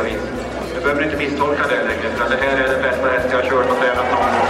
olika vis. Du behöver inte misstolka det längre, utan det här är den bästa häst jag har kört och tränat någon gång.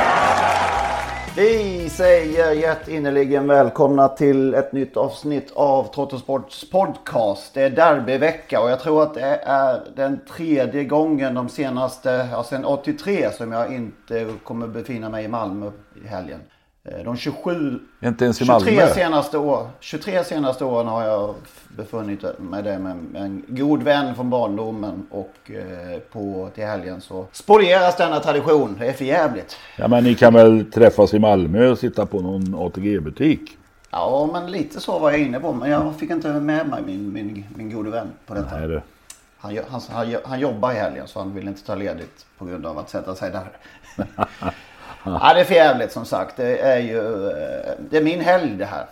Vi säger hjärtinnerligen välkomna till ett nytt avsnitt av Trottosports podcast. Det är derbyvecka och jag tror att det är den tredje gången de senaste, ja sen 83 som jag inte kommer befinna mig i Malmö i helgen. Eh, De 27, Inte ens i 23 Malmö. senaste, år, 23 senaste åren har jag befunnit mig där med en god vän från barndomen och eh, på, till helgen så spolieras denna tradition. Det är för jävligt. Ja men ni kan väl träffas i Malmö och sitta på någon ATG-butik? Ja, men lite så var jag inne på. Men jag fick inte med mig min, min, min gode vän på detta. Nej, det. Han, han, han, han jobbar i helgen så han vill inte ta ledigt på grund av att sätta sig där. ja, det är för jävligt som sagt. Det är ju eh, det är min helg det här.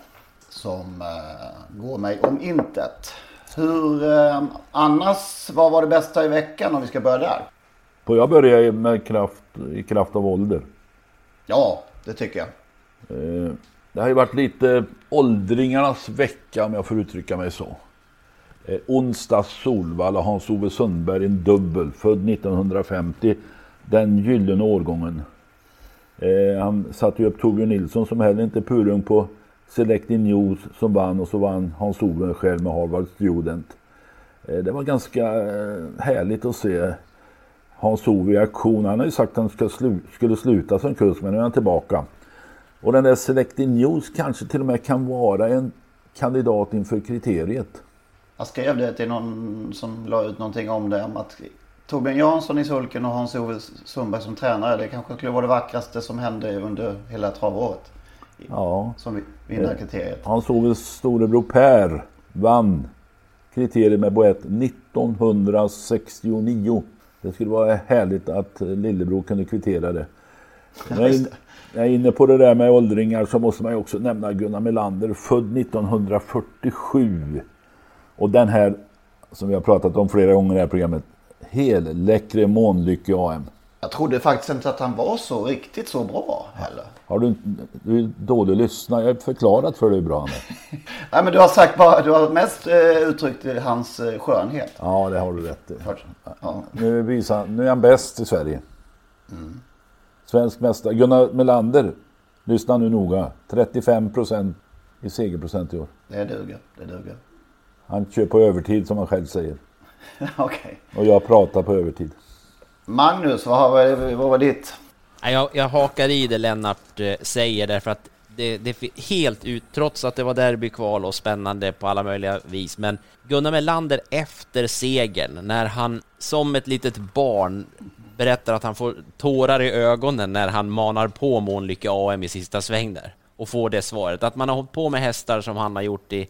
Som uh, går mig om intet. Hur uh, annars, vad var det bästa i veckan om vi ska börja där? Får jag börja med kraft, i kraft av ålder? Ja, det tycker jag. Eh, Det har ju varit lite åldringarnas vecka om jag får uttrycka mig så. Eh, onsdags Solvalla, Hans-Ove Sundberg, en dubbel, född 1950. Den gyllene årgången. Eh, han satte ju upp Torbjörn Nilsson som heller inte är purung på Selecting News som vann och så vann Hans-Ove själv med Harvard Student. Eh, det var ganska eh, härligt att se Hans-Ove i aktion. Han har ju sagt att han ska slu skulle sluta som kusk men nu är han tillbaka. Och den där Selecting News kanske till och med kan vara en kandidat inför kriteriet. Jag skrev det till någon som la ut någonting om det. Om att Torbjörn Jansson i sulken och Hans-Ove Sundberg som tränare. Det kanske skulle vara det vackraste som hände under hela travåret. Ja, Som vi- vinnarkriteriet. Hans-Oves storebror Per vann kriteriet med boett 1969. Det skulle vara härligt att lillebror kunde kvittera det. Jag är inne på det där med åldringar så måste man ju också nämna Gunnar Melander, född 1947. Och den här, som vi har pratat om flera gånger i det här programmet, helläckre Månlycke AM. Jag trodde faktiskt inte att han var så riktigt så bra heller. Har du, du är dålig lyssnare, jag har förklarat för dig hur bra han är. Nej men du har sagt bara, du har mest eh, uttryckt hans eh, skönhet. Ja, det har du rätt i. Ja. Nu, visar, nu är han bäst i Sverige. Svensk mästare. Gunnar Melander, lyssna nu noga. 35 procent i segerprocent i år. Det duger, det duger. Han kör på övertid som han själv säger. Okej. Och jag pratar på övertid. Magnus, vad, har, vad var ditt? Nej, Jag, jag hakar i det Lennart eh, säger därför att det, det är helt ut, trots att det var derbykval och spännande på alla möjliga vis, men Gunnar Melander efter segern, när han som ett litet barn berättar att han får tårar i ögonen när han manar på Månlycke AM i sista sväng där och får det svaret, att man har hållit på med hästar som han har gjort i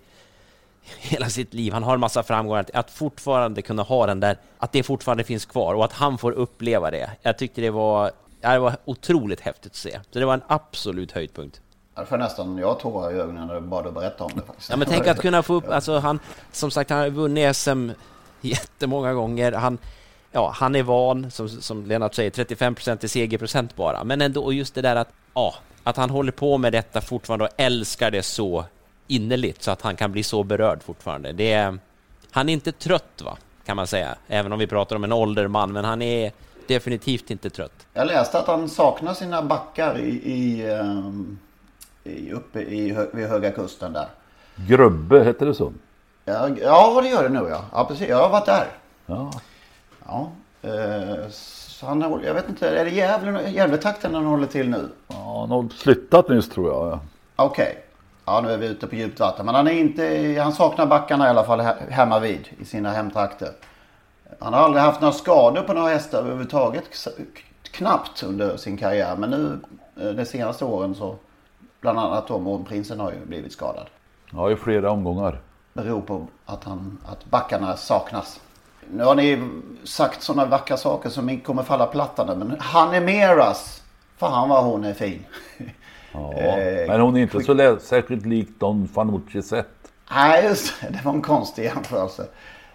hela sitt liv. Han har en massa framgångar. Att fortfarande kunna ha den där, att det fortfarande finns kvar och att han får uppleva det. Jag tyckte det var, det var otroligt häftigt att se. Så det var en absolut höjdpunkt. Får nästan, jag tårar i ögonen när du bara berättar om det faktiskt. Ja, men tänk att kunna få upp, alltså han, som sagt, han har vunnit SM jättemånga gånger. Han, ja, han är van, som, som Lennart säger, 35% i segerprocent bara. Men ändå, och just det där att, ja, att han håller på med detta fortfarande och älskar det så innerligt så att han kan bli så berörd fortfarande. Det är, han är inte trött, va, kan man säga. Även om vi pratar om en ålderman, men han är definitivt inte trött. Jag läste att han saknar sina backar i, i, ehm, i, uppe i, vid Höga Kusten där. Grubbe, hette det så? Ja, ja, det gör det nog ja. Ja, precis. Jag har varit där. Ja. Ja. Eh, han, håller- jag vet inte, är det Gävle, Gävletakten han håller till nu? Ja, han har flyttat nyss tror jag. ja. Okej. Ja, nu är vi ute på djupt vatten. Men han är inte, han saknar backarna i alla fall he- hemma vid i sina hemtrakter. Han har aldrig haft några skador på några hästar överhuvudtaget. Knappt under sin karriär. Men nu eh, de senaste åren så bland annat då Månprinsen har ju blivit skadad. Ja, i flera omgångar. Beror på att, han, att backarna saknas. Nu har ni sagt sådana vackra saker som inte kommer falla platta nu. Men Hanemeras. Fan vad hon är fin. Ja. Eh, Men hon är inte så lä- särskilt lik Don Fanucci sett. Nej, just det. Det var en konstig jämförelse.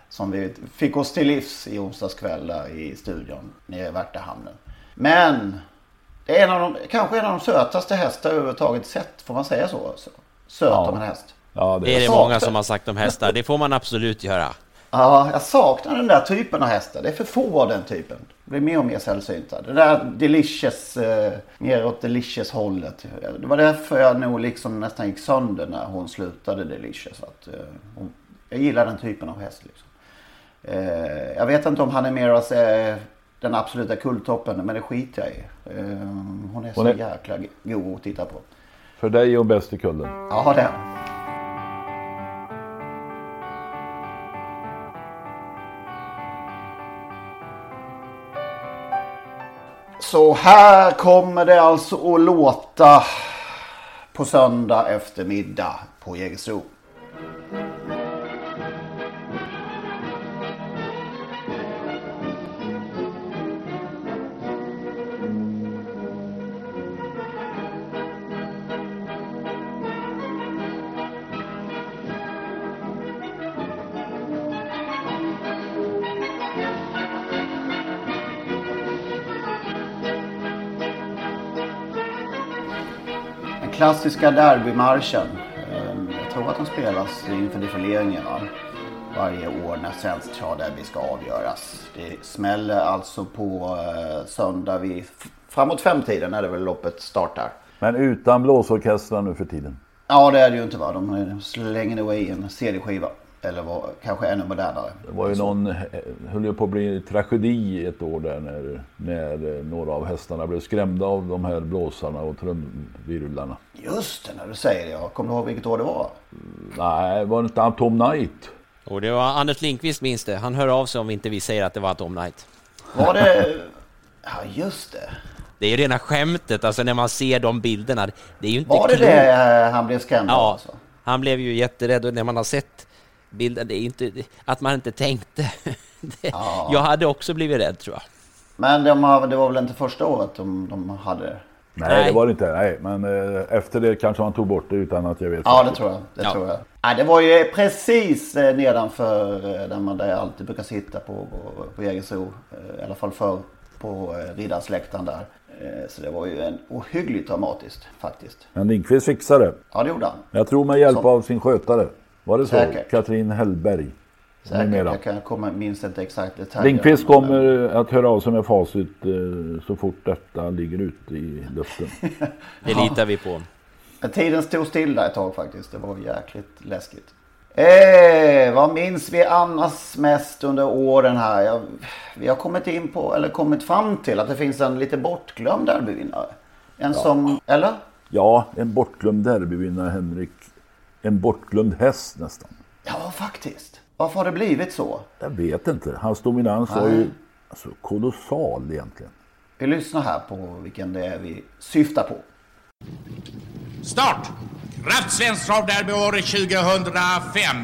Som vi fick oss till livs i onsdags kväll där i studion nere i Värtahamnen. Men det är en av de, kanske en av de sötaste hästar jag överhuvudtaget sett. Får man säga så? söt Ja. om en häst. Ja, Det är det många som har sagt om hästar. Det får man absolut göra. Ja, jag saknar den där typen av hästar. Det är för få av den typen. Det blir mer och mer sällsynta. Det där delicious, eh, mer åt delicious hållet. Det var därför jag nog liksom nästan gick sönder när hon slutade delicious. Att, eh, hon, jag gillar den typen av häst. Liksom. Eh, jag vet inte om Hanemeras är den absoluta kulltoppen, men det skiter jag i. Eh, hon är så Hon är- jäkla god att titta på. För dig är hon bäst i kullen. Ja, det är hon. Så här kommer det alltså att låta på söndag eftermiddag på Jägersro. Klassiska derbymarschen. eh, Jag tror att den spelas inför defileringen va? varje år när svenskt travderby ska avgöras. Det smäller alltså på eh, söndag vid framåt femtiden är det väl loppet startar. Men utan blåsorkestrar nu för tiden. Ja det är det ju inte va. De slänger i en CD-skiva. Eller var, kanske ännu modernare. Det var ju någon, eh, höll ju på att bli tragedi ett år där när, när eh, några av hästarna blev skrämda av de här blåsarna och trumvirvlarna. Just det, när du säger det. Jag kommer du ihåg vilket år det var? Nej, var det inte han Tom Knight? Och det var Anders Lindqvist minns det. Han hör av sig om inte vi säger att det var Tom Knight. Var det... Ja just det. Det är ju rena skämtet, alltså när man ser de bilderna. Det är ju inte Var det klokt. det eh, han blev skrämd av Ja, alltså? han blev ju jätterädd och när man har sett bilden, det är inte att man inte tänkte. Det, Ja. Jag hade också blivit rädd tror jag. Men de har, det var väl inte första året de, de hade? Nej, Nej. det var det inte. Nej, men eh, efter det kanske man tog bort det utan att jag vet. Ja, det tror jag. Det Ja. tror jag. Nej, det var ju precis eh, nedanför eh, där man där jag alltid brukar sitta på, på, på Jägersro. eh, I alla fall förr på eh, Riddarsläktaren där. Eh, Så det var ju en ohyggligt dramatiskt faktiskt. Men Lindqvist fixade det. Ja, det gjorde han. Jag tror med hjälp Så. av sin skötare. Var det så? Säkert. Katrin Hellberg. Säkert. Numera. Jag kan komma, minns inte exakt detaljer. Lindqvist kommer att höra av sig med facit eh, så fort detta ligger ute i luften. Det litar vi på. Tiden stod still där ett tag faktiskt. Det var jäkligt läskigt. Eh, vad minns vi annars mest under åren här? Jag, vi har kommit in på, eller kommit fram till att det finns en lite bortglömd derbyvinnare. En som, eller? Ja, en bortglömd derbyvinnare Henrik. En bortglömd häst nästan. Ja, faktiskt. Varför har det blivit så? Jag vet inte. Hans dominans var ju alltså, kolossal egentligen. Vi lyssnar här på vilken det är vi syftar på. Start! Kraft Svenskt Travderby år 2005.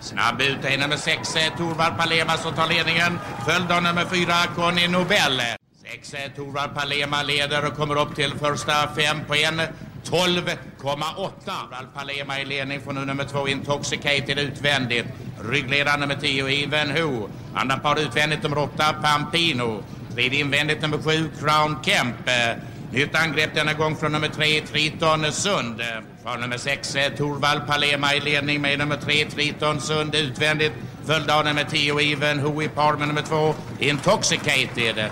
Snabb ut är nummer 6, Torvald Palema som tar ledningen. Följd av nummer 4, Conny Nobel. 6, Torvald Palema leder och kommer upp till första fem på en. 12,8. Ralf Palema i ledning från nu nummer 2, Intoxicated utvändigt. Ryggledaren nummer 10, Even Ho. Andra par utvändigt nummer 8, Pampino. Tredje invändigt nummer 7, Crown Kemp. Nytt angrepp denna gång från nummer 3 Triton Sund. Från nummer 6 eh, Torvald Palema i ledning med nummer 3 Triton Sund utvändigt. Följd av nummer 10 Even Ho i par med nummer 2 Intoxicated.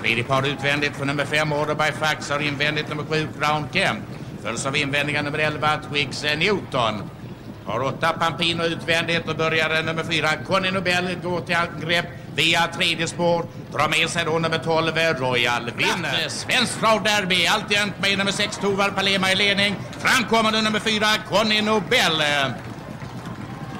Tredje par utvändigt från nummer 5 Order by Fax har invändigt nummer 7 Crown Kemp. Följs av invändiga nummer elva, Twix Newton. Har åtta Pampino utvändigt och börjar nummer fyra Conny Nobel gå till angrepp via tredje spår. Drar med sig då nummer 12 Royal vinner. Svenskt travderby alltjämt med nummer 6 Tovar Palema i ledning. Framkommande nummer 4 Conny Nobel.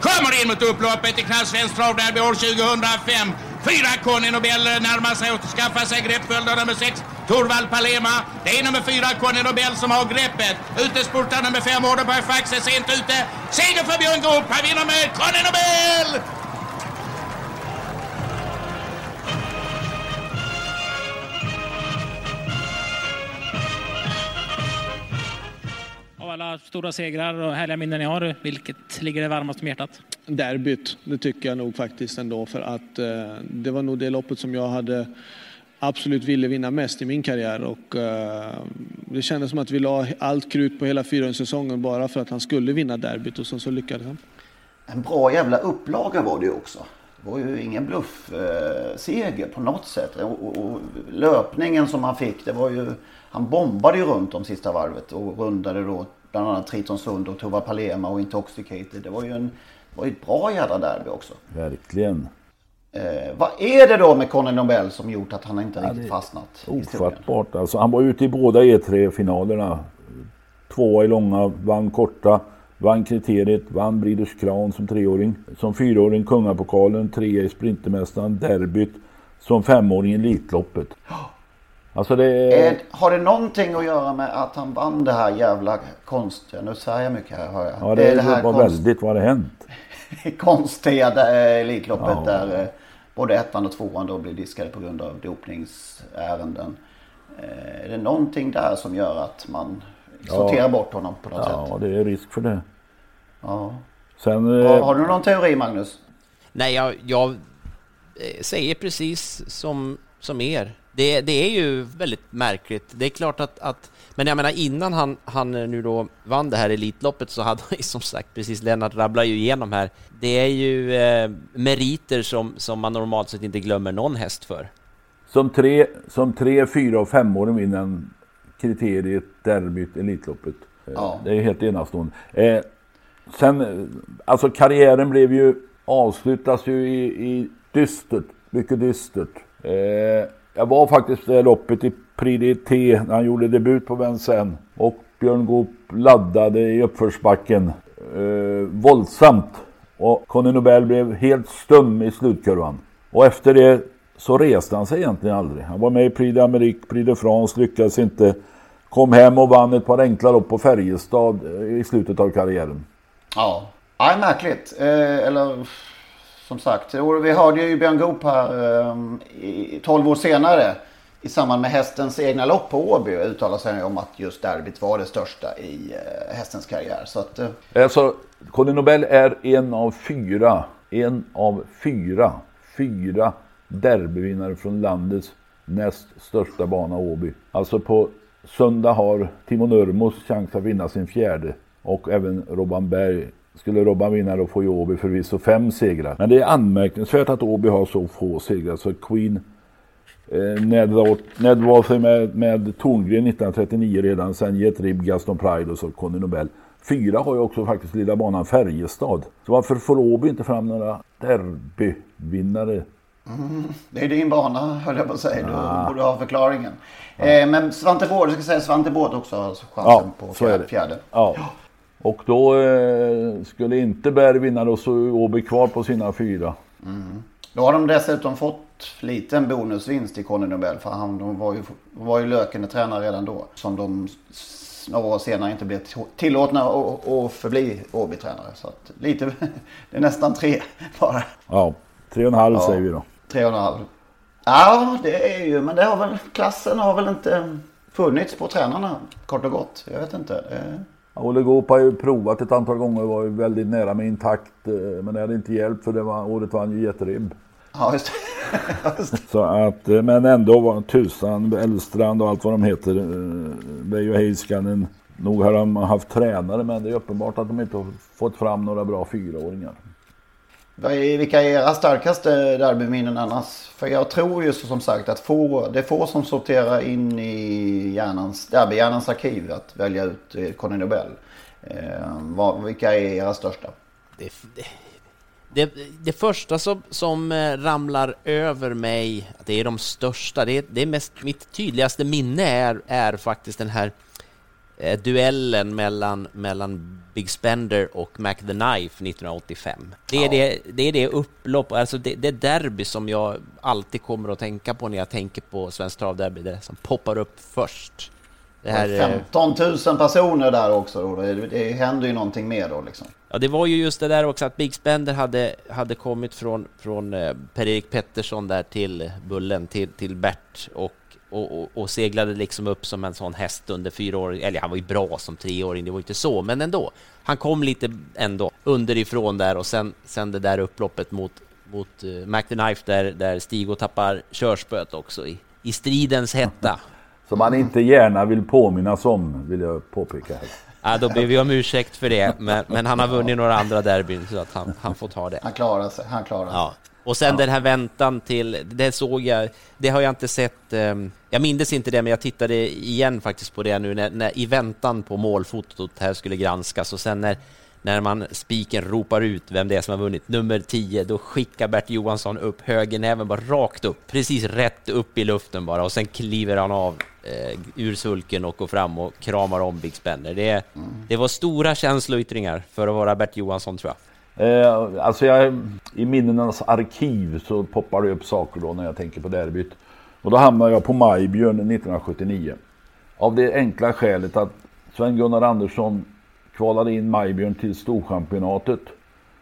Kommer in mot upploppet i klass Svenskt travderby år 2005. Fyra Conny Nobel närmar sig och skaffar sig grepp följd av nummer sex, Torvald Palema. Det är nummer fyra Conny Nobel som har greppet. Utesportar nummer fem Orderberg Fax är sent ute. Seger för Björn Goop. Han vinner med Conny Nobel! Alla stora segrar och härliga minnen ni har, vilket ligger det varmast om hjärtat? Derbyt, det tycker jag nog faktiskt ändå för att eh, det var nog det loppet som jag hade absolut ville vinna mest i min karriär och uh, det kändes som att vi la allt krut på hela fyraårssäsongen bara för att han skulle vinna derbyt och så, så lyckades han. En bra jävla upplaga var det ju också. Det var ju ingen bluffseger uh, på något sätt. Och, och, och, löpningen som han fick, det var ju... Han bombade ju runt om sista varvet och rundade då bland annat Tritonsund och Tova Palema och Intoxicated. Det var ju en, var ett bra jävla derby också. Verkligen. Eh, vad är det då med Conny Nobel som gjort att han inte ja, riktigt fastnat? Ofattbart. Alltså, han var ute i båda E3-finalerna. Tvåa i långa, vann korta, vann kriteriet, vann Breeders Crown som treåring. Som fyraåring Kungapokalen, trea i Sprintermästaren, derbyt. Som femåring i Elitloppet. Alltså det... Är, har det någonting att göra med att han vann det här jävla konstiga, nu säger jag mycket här hör jag. Ja det, det, det här var konst... väldigt, vad har hänt? konstiga Elitloppet ja. där eh, både ettan och tvåan då blir diskade på grund av dopningsärenden. Eh, är det någonting där som gör att man ja. sorterar bort honom på något ja, sätt? Ja, det är risk för det. Ja. Sen, har, eh, har du någon teori Magnus? Nej, jag, jag säger precis som, som er. Det, det är ju väldigt märkligt. Det är klart att, att men jag menar innan han, han nu då vann det här Elitloppet så hade han ju som sagt, precis Lennart rabblar ju igenom här, det är ju eh, meriter som, som man normalt sett inte glömmer någon häst för. Som tre, som tre fyra och femåring vinner kriteriet derbyt Elitloppet. Eh, ja. Det är helt enastående. Eh, sen, alltså karriären blev ju, avslutas ju i, i dystert, mycket dystert. Eh, jag var faktiskt det loppet i Prix T när han gjorde debut på Vincennes. Och Björn Goop laddade i uppförsbacken eh, våldsamt. Och Conny Nobel blev helt stum i slutkurvan. Och efter det så reste han sig egentligen aldrig. Han var med i Prix d'Amérique, Prix de France, lyckades inte. Kom hem och vann ett par enkla lopp på Färjestad eh, i slutet av karriären. Ja, ja märkligt. Eh, eller som sagt, vi hörde ju Björn Goop här eh, 12 år senare i samband med hästens egna lopp på Åby uttalar sig om att just derbyt var det största i eh, hästens karriär. Så att, eh... Alltså, Conny Nobel är en av fyra, en av fyra, fyra derbyvinnare från landets näst största bana Åby. Alltså på söndag har Timo Nurmos chans att vinna sin fjärde och även Robban Berg skulle Robban vinna då får ju Åby förvisso fem segrar. Men det är anmärkningsvärt att Åby har så få segrar. Så Queen eh, Ned, sig med, med Torngren 1939 redan. Sen Jet Rib, Gaston Pride och så Conny Nobel. Fyra har ju också faktiskt lilla banan Färjestad. Så varför får Åby inte fram några derbyvinnare? Mm, det är din bana höll jag på att säga. Du ah. borde ha förklaringen. Ja. Eh, men Svante Bård, jag ska säga Svante Bård också har chansen ja, på fjärde. fjärde. Ja. Och då eh, skulle inte Berg vinna då så Åby kvar på sina fyra. Mm. Då har de dessutom fått liten bonusvinst i Conny Nobel för han var ju, var ju lökande tränare redan då. Som de några år senare inte blev tillåtna att förbli Åby-tränare. Så att lite, det är nästan tre bara. Ja, tre och en halv ja, säger vi då. Tre och en halv. Ja, det är ju, men det har väl, klassen har väl inte funnits på tränarna kort och gott. Jag vet inte. Olle Goop har ju provat ett antal gånger och var ju väldigt nära med intakt. Eh, men det hade inte hjälpt för det var, året vann ju jätteribb. Ja, just det. Så att, eh, men ändå var Tusan, Elstrand och allt vad de heter. Eh, Heiskanen. Nog har de haft tränare men det är uppenbart att de inte har fått fram några bra fyraåringar. Vilka är era starkaste derbyminnen annars? För jag tror ju som sagt att få, det är få som sorterar in i hjärnans, derbyhjärnans arkiv att välja ut eh, Conny Nobel. Eh, vad, vilka är era största? Det, det, det, det första som, som eh, ramlar över mig, det är de största, det är, det är mest, mitt tydligaste minne är, är faktiskt den här eh, duellen mellan, mellan Big Spender och Mac the Knife 1985. Det är, ja. det, det, är det upplopp, alltså det, det derby som jag alltid kommer att tänka på när jag tänker på Svenskt Travderby, det som poppar upp först. Det här, 15 000 personer där också då. Det, det händer ju någonting mer då liksom. Ja, det var ju just det där också att Big Spender hade, hade kommit från, från eh, Per-Erik Pettersson där till Bullen, till, till Bert och, och, och, och, seglade liksom upp som en sån häst under fyra år. Eller han var ju bra som treåring, det var inte så, men ändå. Han kom lite ändå underifrån där och sen, sen det där upploppet mot, mot uh, the Knife där, där Stigo tappar körspöet också i, i stridens hetta. Som man inte gärna vill påminnas om, vill jag påpeka. Här. Ja, då ber vi om ursäkt för det, men, men han har vunnit några andra derbyn så att han, han får ta det. Han klarar sig, han klarar sig. Ja. Och sen ja. den här väntan till, det såg jag, det har jag inte sett, um, jag mindes inte det, men jag tittade igen faktiskt på det nu när, när i väntan på målfotot här skulle granskas och sen när när man spiken ropar ut vem det är som har vunnit, nummer 10, då skickar Bert Johansson upp högernäven bara rakt upp, precis rätt upp i luften bara och sen kliver han av eh, ur sulken och går fram och kramar om Big Spender. Det, mm. det var stora känsloyttringar för att vara Bert Johansson tror jag. Eh, alltså jag, i minnenas arkiv så poppar det upp saker då när jag tänker på derbyt. Och då hamnar jag på Majbjörn 1979. Av det enkla skälet att Sven-Gunnar Andersson kvalade in Majbjörn till Storchampionatet.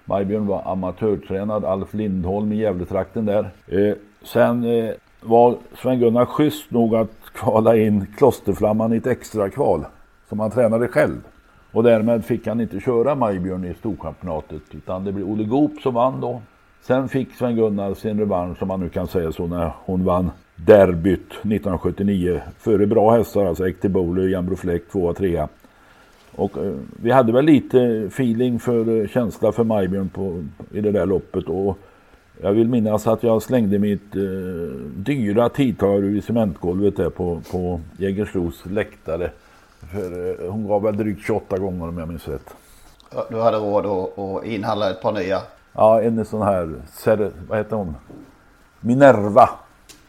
Majbjörn var amatörtränad, Alf Lindholm i Gävletrakten där. Eh, sen eh, var Sven-Gunnar schysst nog att kvala in Klosterflamman i ett extra kval som han tränade själv. Och därmed fick han inte köra Majbjörn i Storchampionatet utan det blev Olle Goop som vann då. Sen fick Sven-Gunnar sin revansch som man nu kan säga så när hon vann derbyt 1979 före bra hästar, alltså Ekti Bowler, Jambro Fläck 2 3 och eh, vi hade väl lite feeling för eh, känsla för Majbjörn på, i det där loppet. Och jag vill minnas att jag slängde mitt eh, dyra tidtagare i cementgolvet där på, på Jägersros läktare. För eh, hon gav väl drygt 28 gånger om jag minns rätt. Du hade råd att, att inhandla ett par nya? Ja, en sån här, vad heter hon? Minerva.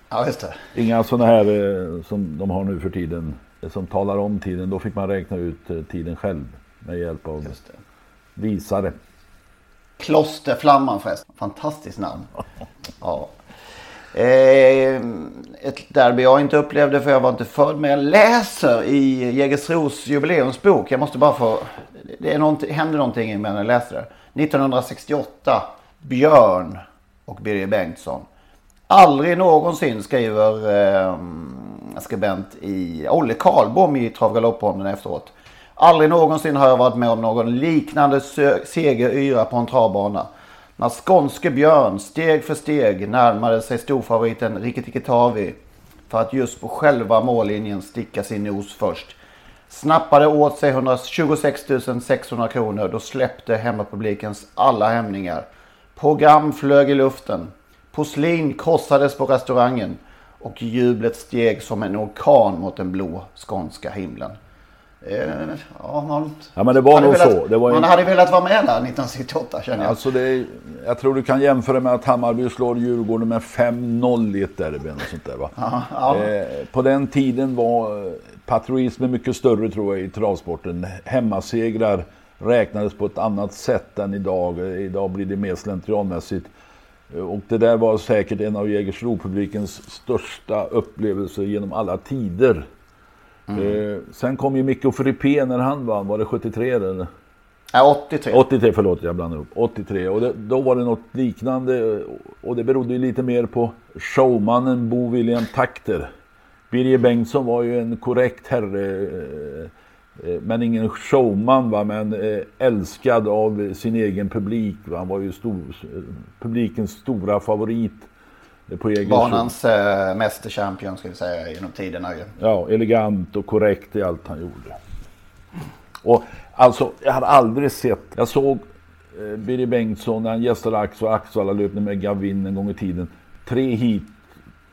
Ja, just det. Inga sådana här eh, som de har nu för tiden som talar om tiden. Då fick man räkna ut eh, tiden själv med hjälp av visare. Klosterflamman förresten. Fantastiskt namn. ja. Eh, ett derby jag inte upplevde för jag var inte född. Men jag läser i Jägersros jubileumsbok. Jag måste bara få... Det är någonting, händer någonting medan jag läser det. 1968. Björn och Birger Bengtsson. Aldrig någonsin skriver eh, skribent i Olle Karlbom i Travgaloppodden efteråt. Aldrig någonsin har jag varit med om någon liknande segeryra på en travbana. När skånske Björn steg för steg närmade sig storfavoriten Rikki för att just på själva mållinjen sticka sin nos först. Snappade åt sig 126 600 kronor. Då släppte hemmapublikens alla hämningar. Program flög i luften. Porslin krossades på restaurangen och jublet steg som en orkan mot den blå skånska himlen. Eh, ja, man, ja, men det var nog velat, så. Det var man en... hade velat vara med där 1968 känner jag. Alltså det, jag tror du kan jämföra med att Hammarby slår Djurgården med 5-0 i ett derby. Och sånt där, va? Ja, ja. Eh, på den tiden var patriotismen mycket större tror jag i travsporten. Hemmasegrar räknades på ett annat sätt än idag. Idag blir det mer slentrianmässigt. Och det där var säkert en av Jägersro-publikens största upplevelser genom alla tider. Mm. Eh, sen kom ju Mikko Frippé när han vann, var det 73 eller? Ja, 83. 83, förlåt jag blandade upp. 83 och det, då var det något liknande och det berodde ju lite mer på showmannen Bo William Takter. Birger Bengtsson var ju en korrekt herre eh, Eh, men ingen showman va, men eh, älskad av sin egen publik. Va? Han var ju stor, publikens stora favorit. På egen Banans äh, mästerchampion ska vi säga genom tiderna. Ja, elegant och korrekt i allt han gjorde. Och alltså, jag hade aldrig sett, jag såg eh, Birger Bengtsson när han gästade Axel Axvalla löpte med Gavin en gång i tiden. Tre hit,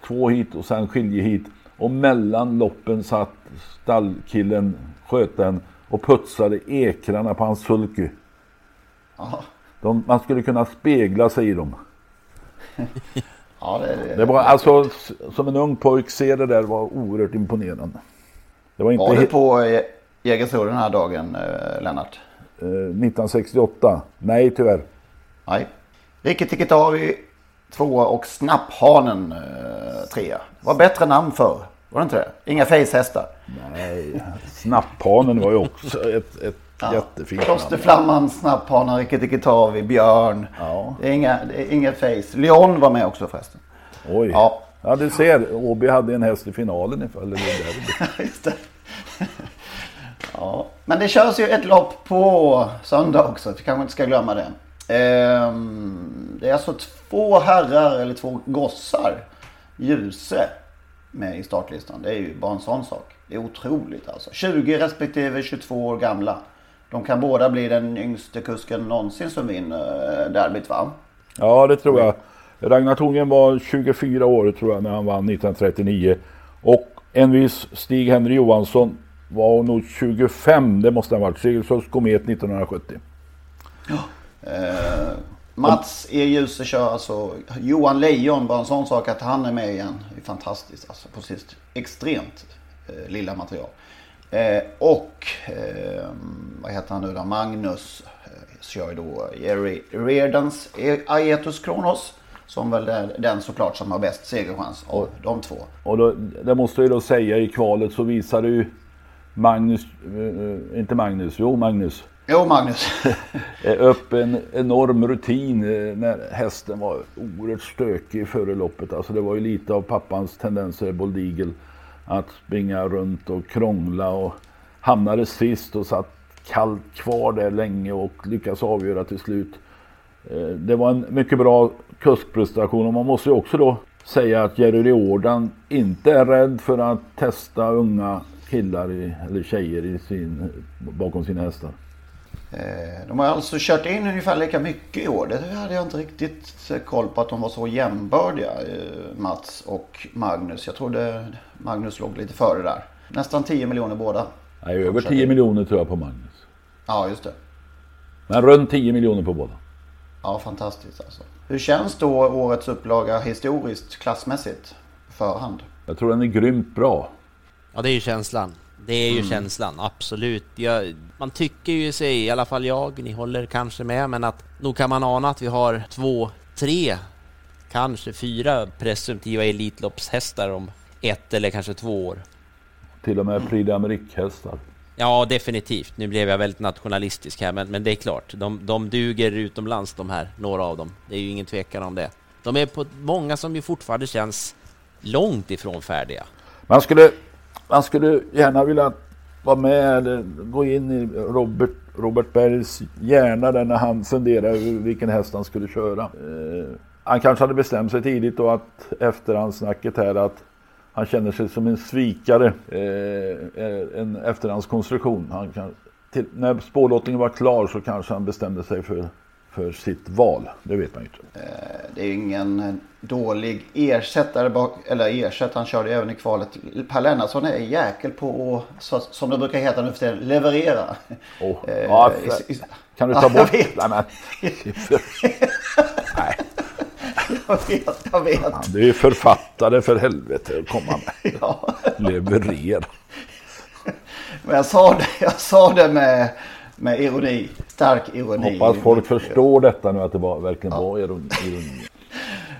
två hit och sen skilje hit. Och mellan loppen satt stallkillen sköten och putsade ekrarna på hans sulky. De, man skulle kunna spegla sig i dem. Ja, det, det, var alltså, som en ung pojk se det där var oerhört imponerande. Det var inte Var du på eh, Jägersro den här dagen, eh, Lennart? eh, 1968. Nej, tyvärr. Nej. Ricky Tikitavi tvåa och Snapphanen eh, trea. Det var bättre namn för. Var det inte det? Inga facehästar. Nej, Snapphanen var ju också ett, ett jättefint namn. Klosterflamman, Snapphanen, Ricky Tikitavi, Björn. Ja. Det är, inga, det är inget face. Leon var med också förresten. Oj. Ja. Ja, du ser. Åby hade en häst i finalen var där. Just det. ja. Men det körs ju ett lopp på söndag också. Vi kanske inte ska glömma det. Ehm, det är alltså två herrar eller två gossar. Ljuse med i startlistan. Det är ju bara en sån sak. Det är otroligt alltså. 20 respektive 22 år gamla. De kan båda bli den yngste kusken någonsin som vinner eh, derbyt va? Ja, det tror jag. Ragnar Thorngren var 24 år tror jag när han vann 1939. Och en viss Stig-Henry Johansson var nog 25, det måste han ha varit. Segelsunds Komet 1970. Eh, Mats E. Djuse kör alltså Johan Lejon, bara en sån sak att han är med igen. Det är fantastiskt alltså på sitt extremt eh, lilla material. Eh, och eh, vad heter han nu då? Magnus eh, kör ju då Jerry Reardons Aetos Kronos. Som väl är den såklart som har bäst segerchans av de två. Och då, det måste jag ju då säga i kvalet så visade ju Magnus, eh, inte Magnus, jo Magnus. Jo Magnus. eh, upp en enorm rutin eh, när hästen var oerhört stökig före loppet. Alltså det var ju lite av pappans tendenser, Bold Eagle, att springa runt och krångla och hamnade sist och satt kallt kvar där länge och lyckas avgöra till slut. Eh, det var en mycket bra kuskprestation och man måste ju också då säga att Jerry Riordan inte är rädd för att testa unga killar i, eller tjejer i sin, bakom sina hästar. Eh, De har alltså kört in ungefär lika mycket i år. Det hade jag inte riktigt koll på att de var så jämbördiga, eh, Mats och Magnus. Jag trodde Magnus låg lite före där. Nästan 10 miljoner båda. Nej, över 10 miljoner tror jag på Magnus. Ja, just det. Men runt 10 miljoner på båda. Ja, fantastiskt alltså. Hur känns då årets upplaga historiskt klassmässigt på förhand? Jag tror den är grymt bra. Ja, det är ju känslan. Det är ju Mm. känslan, absolut. Jag, man tycker ju sig, i alla fall jag, ni håller kanske med, men att nog kan man ana att vi har två, tre, kanske fyra presumtiva Elitloppshästar om ett eller kanske två år. Till och med Prix d'Amérique-hästar. Ja, definitivt. Nu blev jag väldigt nationalistisk här, men, men det är klart. De, de duger utomlands de här, några av dem. Det är ju ingen tvekan om det. De är på många som ju fortfarande känns långt ifrån färdiga. Man skulle, man skulle gärna vilja vara med eller gå in i Robert, Robert Bergs hjärna där när han funderar över vilken häst han skulle köra. Eh, han kanske hade bestämt sig tidigt och att efterhandssnacket här att han känner sig som en svikare eh, eh en efterhandskonstruktion. Han kan, till, när spårlottningen var klar så kanske han bestämde sig för, för sitt val. Det vet man ju inte. Eh, Det är ingen dålig ersättare bak, eller ersättare, han körde även i kvalet. Per Lennartsson är jäkel på att, som det brukar heta nu för tiden, leverera. Oh, ja, för, kan du Ja, ta jag bort... vet. Nej, Jag vet, jag vet. Han är ju författare för helvete. Komma med. Ja. Leverera. Men jag sa det, jag sa det med, med ironi. Stark ironi. Hoppas folk förstår detta nu att det var, verkligen var ironi.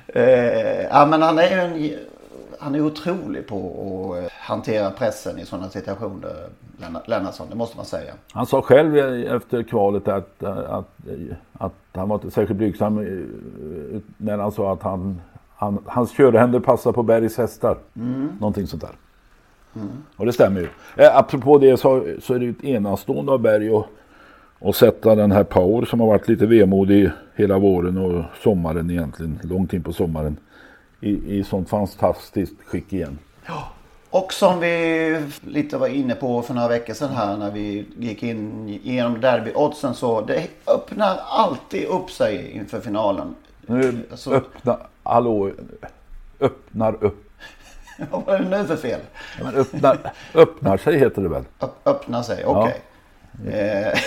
Eh, ja, men han är ju en, han är otrolig på att eh, hantera pressen i sådana situationer, Lennart- Lennartsson. Det måste man säga. Han sa själv efter kvalet att, att, att han var inte särskilt blygsam eh, när han sa att han, han, hans körhänder passar på Bergs hästar. Mm. Någonting sånt där. Och det stämmer ju. Eh, apropå det så, så är det ju ett enastående av Berg att och sätta den här Power som har varit lite vemodig hela våren och sommaren egentligen, långt in på sommaren. I, i sånt fantastiskt skick igen. Och som vi lite var inne på för några veckor sedan här när vi gick in genom derbyoddsen så det öppnar alltid upp sig inför finalen. Nu Alltså- öppna, hallå, öppnar upp. Vad var det nu för fel? Ja, men öppnar, öppnar sig heter det väl? Öpp- öppna sig, okej. Eh,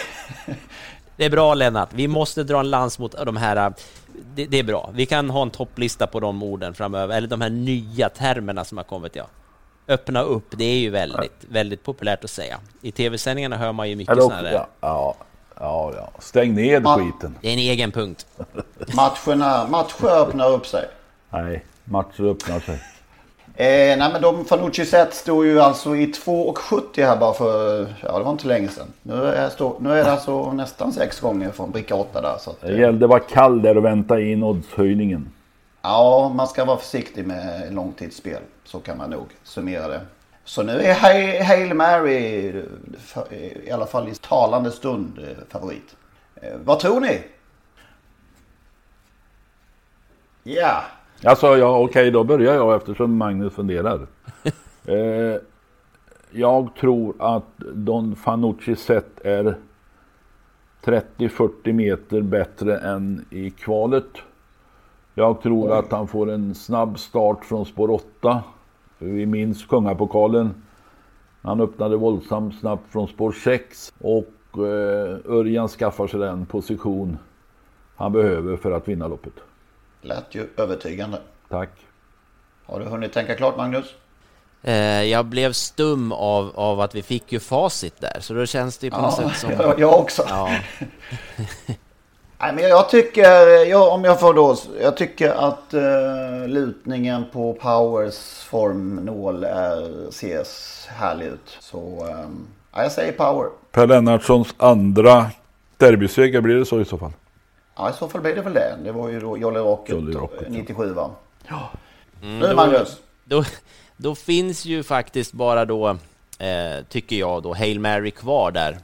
Det är bra Lennart, vi måste dra en lans mot de här... Det, det är bra, vi kan ha en topplista på de orden framöver, eller de här nya termerna som har kommit, ja. Öppna upp, det är ju väldigt, väldigt populärt att säga. I tv-sändningarna hör man ju mycket sådana där. ja, ja, ja, ja. Stäng ner Ja. skiten. Det är en egen punkt. matcherna, matcher öppnar upp sig. Nej, matcher öppnar sig. Eh, nej men de Fanucci set stod ju alltså i 2,70 här bara för, ja det var inte länge sedan. Nu är, stå, nu är det alltså nästan sex gånger från bricka 8 där. Så att, Det gällde att vara kall där och vänta in oddshöjningen. Ja, man ska vara försiktig med långtidsspel. Så kan man nog summera det. Så nu är Hail, Mary för- i alla fall i talande stund eh, favorit. Eh, vad tror ni? Ja, Alltså, ja okej, då börjar jag eftersom Magnus funderar. eh, jag tror att Don Fanucci set är 30-40 meter bättre än i kvalet. Jag tror att han får en snabb start från spår 8. Vi minns Kungapokalen. Han öppnade våldsamt snabbt från spår 6 och eh, Örjan skaffar sig den position han behöver för att vinna loppet. Lät ju övertygande. Tack. Har du hunnit tänka klart Magnus? Eh, jag blev stum av, av att vi fick ju facit där, så då känns det ju på något Ja, sätt som... jag, jag också. Ja, Nej, men jag tycker, jag, om jag får då, jag tycker att eh, lutningen på Powers formnål är, ses härlig ut. Så eh, ja, jag säger Power. Per Lennartssons andra derbyseger, blir det så i så fall? Ja, i så fall blir det väl det. Det var ju då Jolly Rocket, Jolly Rocket, eh, 97 va? Ja. Mm, nu då- Magnus. då, då finns ju faktiskt bara då, eh, tycker jag då, Hail Mary kvar där.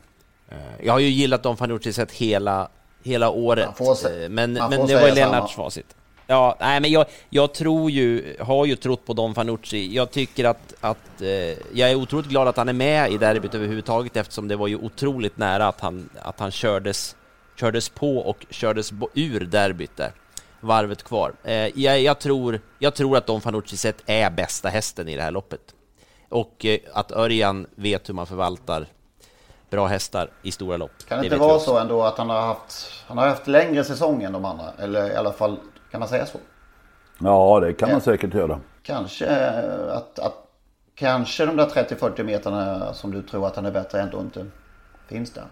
Eh, jag har ju gillat Don Fanucci sett hela, hela året, Man får se- eh, men, men får det var ju Lennarts samma. facit. Ja, nej men jag, jag tror ju, har ju trott på Don Fanucci. Jag tycker att, att eh, jag är otroligt glad att han är med i derbyt överhuvudtaget eftersom det var ju otroligt nära att han, att han kördes, kördes på och kördes ur derbyt där. Varvet kvar. Eh, jag, jag, tror, jag tror att Don Fanucci sett är bästa hästen i det här loppet. Och eh, att Örjan vet hur man förvaltar bra hästar i stora lopp. Kan det, inte vara så ändå att han har haft, han har haft längre säsong än de andra? Eller i alla fall, kan man säga så? Ja, det kan man säkert göra. Kanske eh, att, att kanske de där 30-40 meterna som du tror att han är bättre ändå inte finns där.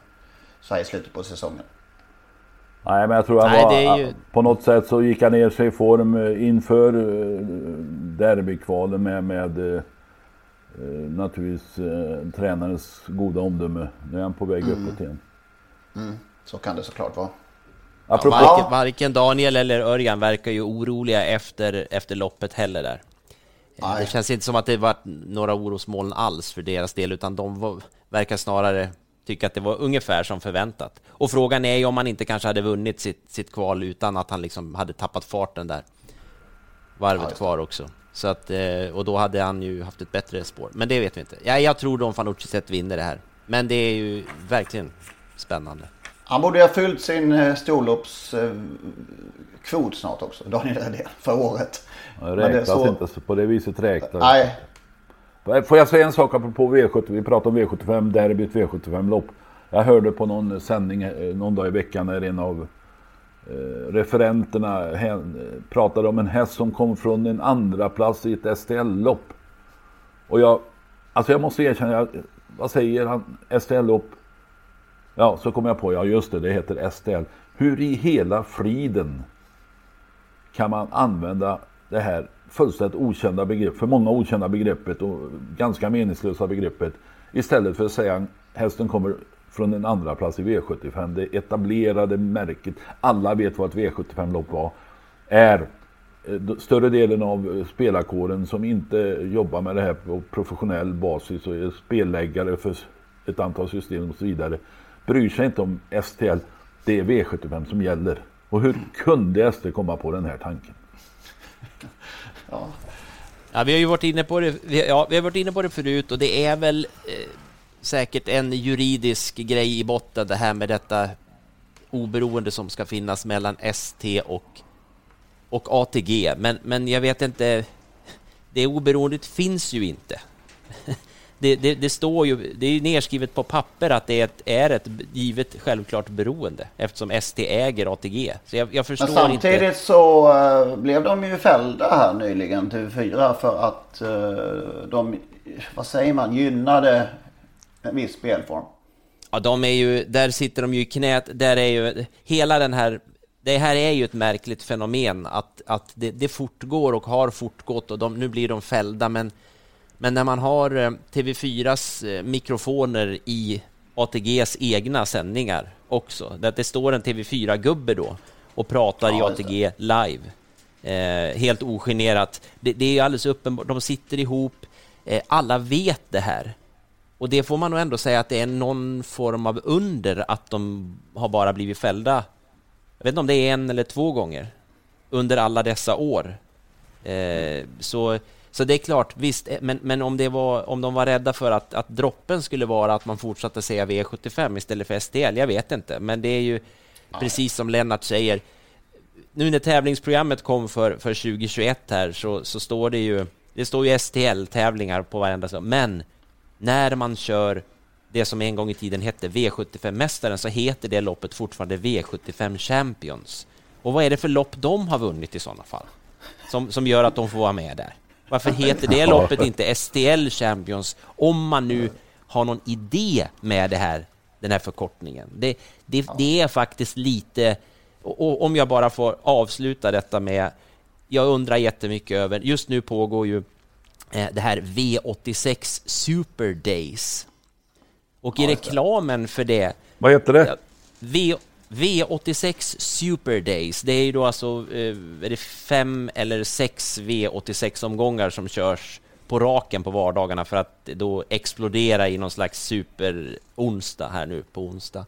Så här i slutet på säsongen. Nej, men jag tror han Nej, var, ju- på något sätt så gick han ner sig i form eh, inför eh, derbykvalen med, med eh, naturligtvis tränarens goda omdöme. Nu är han på väg Mm. uppåt igen. Så kan det såklart vara. Apropå, Varken, varken Daniel eller Örjan verkar ju oroliga efter, efter loppet heller där. Nej. Det känns inte som att det var några orosmoln alls för deras del, utan de var, verkar snarare tycka att det var ungefär som förväntat. Och frågan är ju om han inte kanske hade vunnit sitt, sitt kval utan att han liksom hade tappat farten där. Varvet kvar också. Så att, eh, och då hade han ju haft ett bättre spår. Men det vet vi inte. Ja, jag tror Don Fanucci sett vinner det här. Men det är ju verkligen spännande. Han borde ha fyllt sin eh, storloppskvot snart också, Daniel Redén, för året. det räknas så- inte på det viset räknas. Nej, Eh, får jag säga en sak apropå V70? Vi pratade om V75, derbyt V75-lopp. Jag hörde på någon sändning eh, någon dag i veckan när en av eh, referenterna eh, pratade om en häst som kom från en andra plats i ett STL-lopp. Och jag, alltså jag måste erkänna, jag, vad säger han? STL-lopp? Ja, så kom jag på, ja just det, det heter STL. Hur i hela friden kan man använda det här fullständigt okända begrepp, för många okända begreppet och ganska meningslösa begreppet istället för att säga att hästen kommer från en andra plats i V75. Det etablerade märket, alla vet vad ett V75-lopp var, är eh, större delen av eh, spelarkåren som inte jobbar med det här på professionell basis och är spelläggare för ett antal system och så vidare bryr sig inte om STL. Det är V75 som gäller. Och hur kunde SD komma på den här tanken? Ja, vi har ju varit inne på det, vi, ja, vi har varit inne på det förut och det är väl eh, säkert en juridisk grej i botten det här med detta oberoende som ska finnas mellan ST och, och ATG. Men, men jag vet inte, det oberoendet finns ju inte det, det, det, står ju, det är ju nedskrivet på papper att det är ett, är ett givet självklart beroende eftersom ST äger ATG. Så jag, jag förstår Men samtidigt inte. så uh, blev de ju fällda här nyligen, TV4, för att uh, de, vad säger man, gynnade en viss spelform. Ja, de är ju, där sitter de ju i knät, där är ju hela den här det här är ju ett märkligt fenomen att, att det, det fortgår och har fortgått och de, nu blir de fällda men men när man har eh, TV4s eh, mikrofoner i ATGs egna sändningar också, där det står en TV4-gubbe då och pratar ja, i ATG live, eh, helt ogenerat. Det, det är alldeles uppenbart, de sitter ihop, eh, alla vet det här. Och det får man nog ändå säga att det är någon form av under att de har bara blivit fällda. Jag vet inte om det är en eller två gånger under alla dessa år. Eh, så så det är klart, visst, eh, men, men om, det var, om de var rädda för att, att droppen skulle vara att man fortsatte säga V75 istället för STL, jag vet inte. Men det är ju precis som Lennart säger, nu när tävlingsprogrammet kom för, för 2021 här så, så står det ju, det står ju STL-tävlingar på varenda sak, men när man kör det som en gång i tiden hette V75-mästaren så heter det loppet fortfarande V75 Champions. Och vad är det för lopp de har vunnit i sådana fall? Som, som gör att de får vara med där? Varför heter det loppet inte STL Champions om man nu har någon idé med det här, den här förkortningen? Det, det, det är faktiskt lite... Och om jag bara får avsluta detta med... Jag undrar jättemycket över... Just nu pågår ju eh, det här V86 Super Days. Och i reklamen för det... Vad heter det? V V86 Super Days, det är ju då alltså eh, är det fem eller sex V86-omgångar som körs på raken på vardagarna för att då explodera i någon slags super-onsdag här nu på onsdag.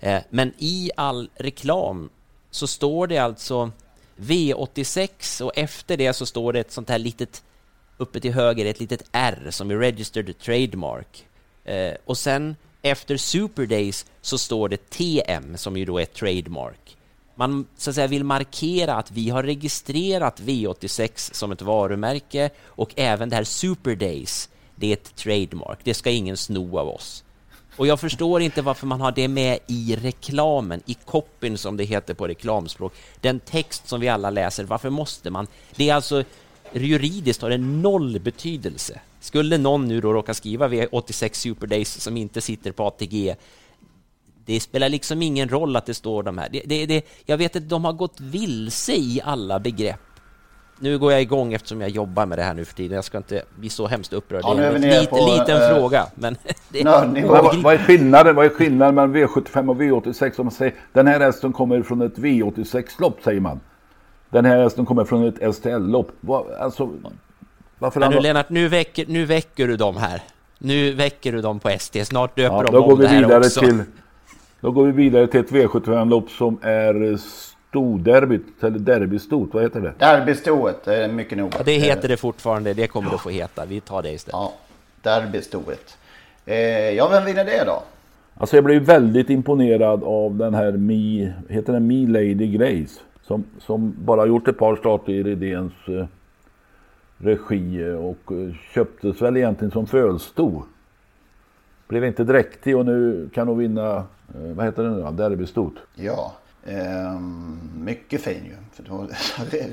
Eh, men i all reklam så står det alltså V86 och efter det så står det ett sånt här litet uppe till höger, ett litet R som är registered trademark. Eh, och sen efter Super Days så står det TM som ju då är trademark. Man så att säga vill markera att vi har registrerat V86 som ett varumärke och även det här Super Days, det är ett trademark. Det ska ingen sno av oss. Och jag förstår inte varför man har det med i reklamen, i copyn som det heter på reklamspråk. Den text som vi alla läser, varför måste man? Det är alltså juridiskt har det noll betydelse. Skulle någon nu då råka skriva V86 Super Days som inte sitter på ATG, det spelar liksom ingen roll att det står de här. Det, det, det, jag vet att de har gått vilse i alla begrepp. Nu går jag igång eftersom jag jobbar med det här nu för tiden. Jag ska inte bli så hemskt upprörd. Ja, det är en lite, på, liten äh, fråga. Men det, men vad, vad, är skillnaden, vad är skillnaden mellan V75 och V86? Om man säger, den här hästen kommer från ett V86-lopp, säger man. Den här hästen kommer från ett STL-lopp. Alltså, varför Men nu Lennart, nu väcker, nu väcker du dem här. Nu väcker du dem på ST. Snart döper ja, de då om går vi det här också. Till, då går vi vidare till ett V75-lopp som är storderbyt, eller derbystort. Vad heter det? Derbystoet, det är mycket noga. Ja, det heter det fortfarande. Det kommer det att få heta. Vi tar det istället. Ja, derbystoet. Eh, ja, vem vinner det då? Alltså jag blev väldigt imponerad av den här Mi, heter den Mi Lady Grace? Som, som bara gjort ett par starter i Redéns eh, regi och eh, köptes väl egentligen som fölsto. Blev inte dräktig och nu kan hon vinna, eh, vad heter det nu derbystort. Ja, eh, mycket fin ju. För då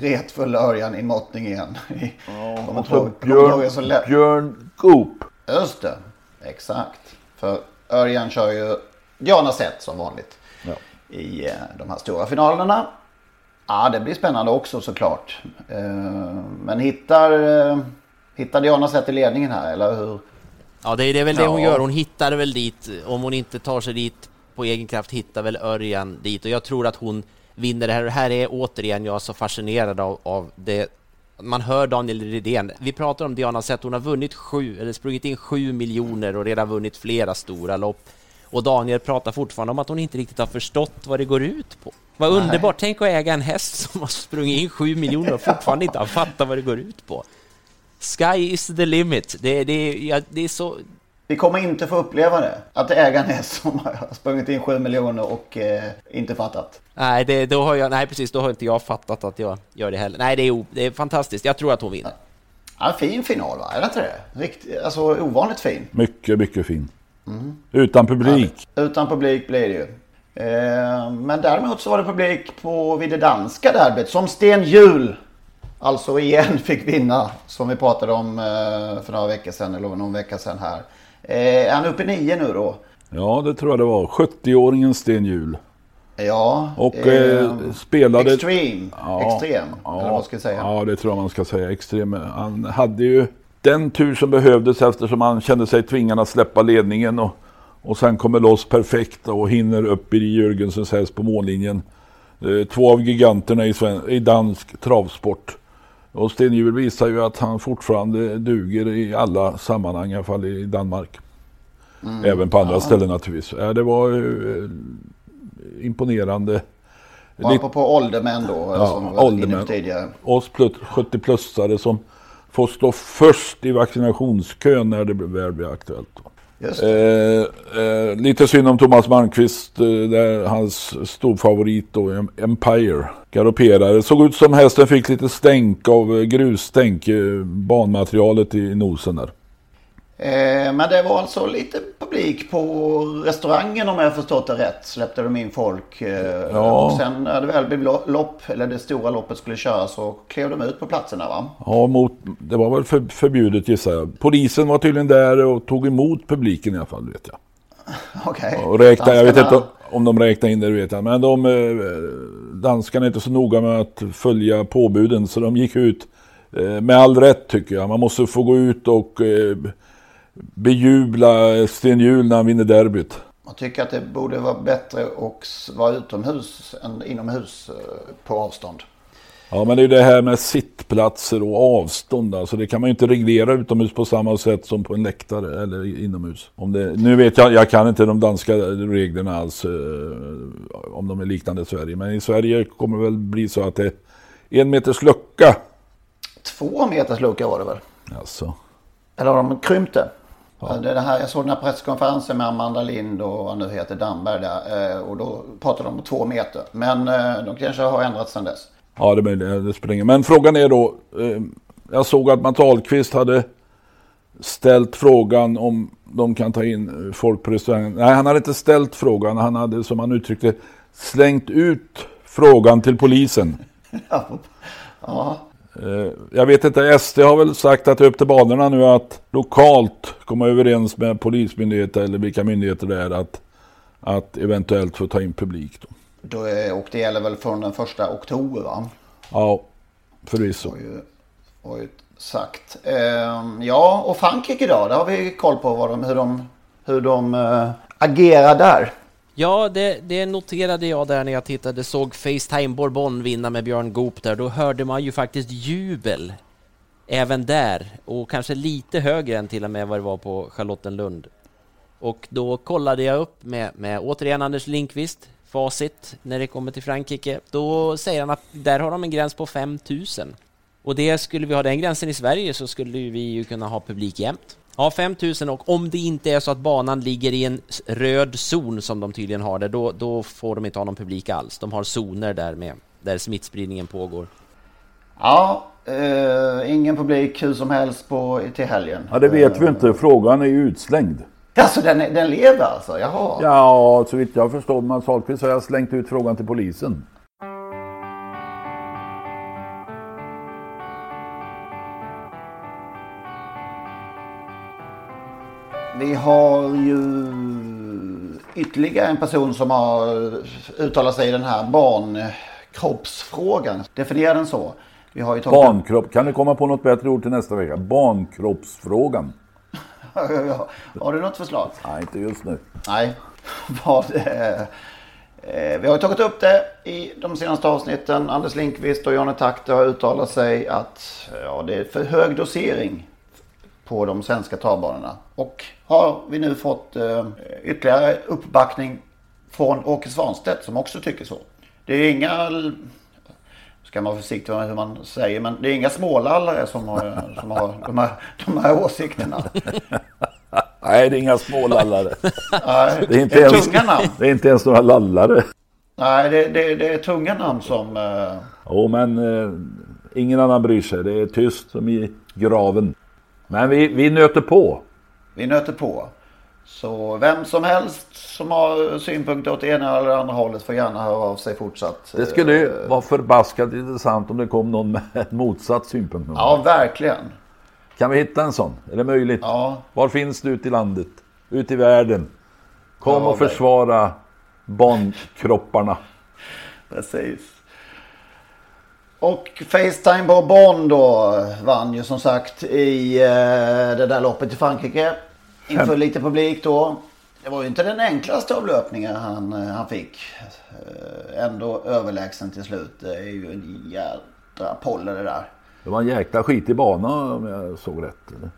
retfull Örjan i måttning igen. Ja, och så Björn, Björn Goop. Just det, exakt. För Örjan kör ju Diana Sett som vanligt. Ja. I eh, de här stora finalerna. Ja, det blir spännande också såklart. Eh, men hittar, eh, hittar Diana sätt i ledningen här, eller hur? Ja, det är väl det hon gör. Hon hittar väl dit. Om hon inte tar sig dit på egen kraft hittar väl Örjan dit. Och jag tror att hon vinner det här. Det här är återigen jag så fascinerad av, av det. Man hör Daniel Redén. Vi pratar om Diana Sett. Hon har vunnit sju, eller sprungit in sju miljoner och redan vunnit flera stora lopp. Och Daniel pratar fortfarande om att hon inte riktigt har förstått vad det går ut på. Vad underbart! Tänk att äga en häst som har sprungit in sju miljoner och fortfarande inte har fattat vad det går ut på. Sky is the limit. Det, det, ja, det är så... Vi kommer inte få uppleva det. Att äga en häst som har sprungit in sju miljoner och eh, inte fattat. Nej, det, då har jag, nej, precis. Då har inte jag fattat att jag gör det heller. Nej, det är, det är fantastiskt. Jag tror att hon vinner. Ja, fin final va? Är det inte det? Rikt, alltså ovanligt fin. Mycket, mycket fin. Mm. Utan publik. Ja, utan publik blir det ju. Eh, men däremot så var det publik på, vid det danska derbyt som Sten Hjul alltså igen fick vinna. Som vi pratade om eh, för några veckor sedan eller någon vecka sedan här. Eh, är han uppe i nio nu då? Ja, det tror jag det var. 70-åringen Sten Hjul. Ja, och eh, spelade... Extreme, ja, extrem, ja, eller vad ska jag säga? Ja, det tror jag man ska säga. Extrem. Han hade ju den tur som behövdes eftersom han kände sig tvingad att släppa ledningen och, och sen kommer loss perfekt och hinner upp i Jörgensens häst på mållinjen. Eh, två av giganterna i, dansk travsport. Och Sten Hjul visar ju att han fortfarande duger i alla sammanhang, i alla fall i Danmark. Mm. Även på andra ja. ställen naturligtvis. Ja, det var eh, imponerande. Och apropå åldermän då, ja, som var åldermän. tidigare. Oss 70-plussare som får stå först i vaccinationskön när det väl blir aktuellt. Eh, eh, lite synd om Thomas Malmqvist, eh, där hans storfavorit då, Empire, galopperade. Såg ut som hästen fick lite stänk av eh, grusstänk, eh, banmaterialet i nosen där. Eh, men det var alltså lite publik på restaurangen om jag förstått det rätt. Släppte de in folk. Eh, ja. Och sen när det väl blev lopp, eller det stora loppet skulle köras så klev de ut på platserna va? Ja, mot, det var väl för, förbjudet gissar jag. Polisen var tydligen där och tog emot publiken i alla fall vet jag. Okej. Okay. Och räkna, jag vet inte om de räknar in det vet jag. Men de, eh, danskarna är inte så noga med att följa påbuden så de gick ut med all rätt tycker jag. Man måste få gå ut och bejubla Sten Hjul när han vinner derbyt. Man tycker att det borde vara bättre att vara utomhus än inomhus eh, på avstånd. Ja men det är det här med sittplatser och avstånd. Alltså det kan man ju inte reglera utomhus på samma sätt som på en läktare eller inomhus. Om det, nu vet jag, jag kan inte de danska reglerna alls. Eh, om de är liknande i Sverige. Men i Sverige kommer det väl bli så att det är en meters lucka. Två meters lucka var det väl? Alltså. Eller har de krympt det? Ja. Det här, jag såg den här presskonferensen med Amanda Lind och vad nu heter Damberg där. Eh, och då pratade de om två meter. Men eh, de kanske har ändrats sedan dess. Ja, det, det, det springer. Men frågan är då. Eh, jag såg att Mats Ahlqvist hade ställt frågan om de kan ta in folk på restaurangen. Nej, han hade inte ställt frågan. Han hade, som han uttryckte slängt ut frågan till polisen. ja. Eh, jag vet inte, SD har väl sagt att upp till banorna nu att lokalt komma överens med polismyndigheter eller vilka myndigheter det är att, att eventuellt få ta in publik. Då. Då är, och det gäller väl från den första oktober va? Ja, förvisso. Har ju, har ju sagt. Ehm, ja, och Frankrike då? Där har vi koll på de, hur de, hur de äh, agerar där. Ja, det, det, noterade jag där när jag tittade, såg Facetime Bourbon vinna med Björn Goop där. Då hörde man ju faktiskt jubel även där och kanske lite högre än till och med vad det var på Charlottenlund. Och då kollade jag upp med, med återigen Anders Linkvist, facit när det kommer till Frankrike. Då säger han att där har de en gräns på 5000. Och det skulle vi ha den gränsen i Sverige så skulle vi ju kunna ha publik jämt. Ja, 5000 och om det inte är så att banan ligger i en röd zon som de tydligen har det, då, då får de inte ha någon publik alls. De har zoner där med, där smittspridningen pågår. Ja, eh, ingen publik hur som helst på, till helgen. Ja, det vet vi inte. Frågan är ju utslängd. Alltså den, den lever alltså? Jaha. Ja, så vitt jag förstår Mats Ahlqvist har jag slängt ut frågan till polisen. Vi har ju ytterligare en person som har uttalat sig i den här barnkroppsfrågan. Definiera den så. Vi har ju tagit Barnkropp, kan du komma på något bättre ord till nästa vecka? Barnkroppsfrågan. har du något förslag? Nej, inte just nu. Nej. Vad, eh, vi har tagit upp det i de senaste avsnitten. Anders Linkvist och Janne Takter har uttalat sig att ja, det är för hög dosering på de svenska travbanorna. Och har vi nu fått eh, ytterligare uppbackning från Åke Svanstedt som också tycker så. Det är inga, ska man vara försiktig med hur man säger, men det är inga smålallare som har, som har de, här, de här åsikterna. Nej, det är inga smålallare. Nej, det är inte, ens, tunga namn. Det är inte ens några lallare. Nej, det, det, det är tunga namn som... Uh... Jo, men uh, ingen annan bryr sig. Det är tyst som i graven. Men vi, vi nöter på. Vi nöter på. Så vem som helst som har synpunkter åt ena eller andra hållet får gärna höra av sig fortsatt. Det skulle ju vara förbaskat intressant om det kom någon med motsatt synpunkt. Ja, verkligen. Kan vi hitta en sån? Är det möjligt? Ja. Var finns du ute i landet? Ute i världen? Kom Ja, och försvara barnkropparna. Precis. Och Facetime Bourbon då vann ju som sagt i eh, det där loppet i Frankrike. Inför lite publik då. Det var ju inte den enklaste av löpningar han, eh, han fick. Eh, ändå överlägsen till slut. Det är ju en jädra polle det där. Det var en jäkla skitig bana om jag såg rätt. Eller?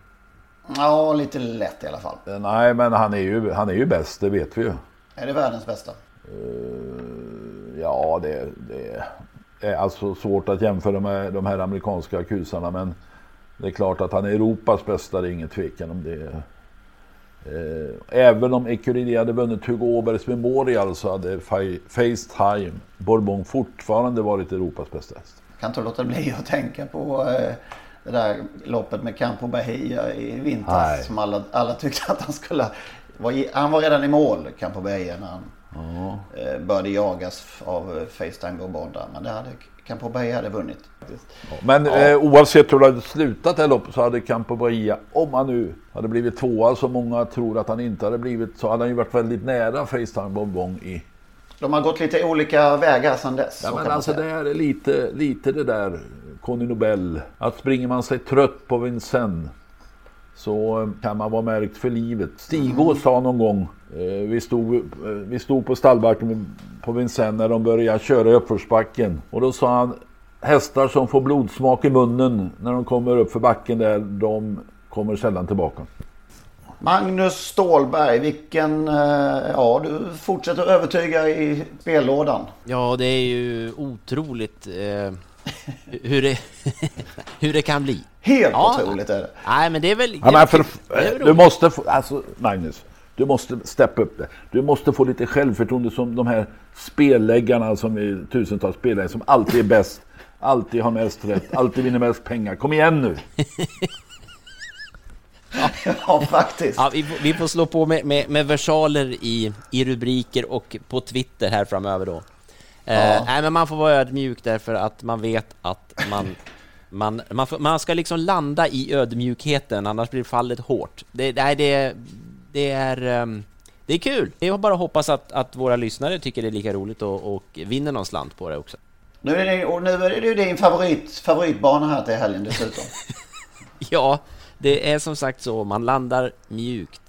Ja, lite lätt i alla fall. Nej, men han är ju, han är ju bäst, det vet vi ju. Är det världens bästa? Ja, det, det är alltså svårt att jämföra med de här amerikanska kusarna. Men det är klart att han är Europas bästa, det är ingen tvekan om det. Eh, Även om Ecuridi hade vunnit Hugo Åbergs Memorial så hade Fa- Facetime Bourbon fortfarande varit Europas bästa häst. Kan inte låta bli att tänka på eh, det där loppet med Campo Bahia i vintras. Nej. Som alla, alla tyckte att han skulle... Var han var redan i mål, Campo Bahia, när han eh, började jagas av Facetime Bourbon där. Men det hade Campo Bahia hade vunnit. faktiskt. Men Ja. eh, oavsett hur det hade slutat det här loppet så hade Campo Bahia, om han nu hade blivit tvåa som många tror att han inte hade blivit, så hade han ju varit väldigt nära Facetime Bourbon i De har gått lite olika vägar sedan dess. Ja, men alltså det är lite, lite det där Conny Nobel. Att springer man sig trött på Vincennes så kan man vara märkt för livet. Stigå sa någon gång, vi, stod, eh, vi stod på stallbacken på Vincennes när de började köra i uppförsbacken. Och då sa han, hästar som får blodsmak i munnen när de kommer upp för backen där, de kommer sällan tillbaka. Magnus Stålberg, vilken... eh, Ja, du fortsätter att övertyga i spellådan. Ja, det är ju otroligt eh, hur, det, hur det kan bli. Helt Ja. otroligt är det. Nej, men det är väl... Ja, men för, det är väl du måste få, alltså Magnus, du måste steppa upp det. Du måste få lite självförtroende som de här spelläggarna som är tusentals spelare som alltid är bäst. Alltid har mest rätt, alltid vinner mest pengar. Kom igen nu! Ja, faktiskt. Ja, vi, får- vi får slå på med, med, med versaler i, i rubriker och på Twitter här framöver då. Eh, nej, men man får vara ödmjuk därför att man vet att man, man, man, får, man ska liksom landa i ödmjukheten, annars blir fallet hårt. Det, nej, det, det är... ehm, det är kul! Jag bara hoppas att, att våra lyssnare tycker det är lika roligt och, och vinner någon slant på det också. Nu är det, och nu är det ju din favorit, favoritbana här till helgen dessutom. Ja, det är som sagt så. Man landar mjukt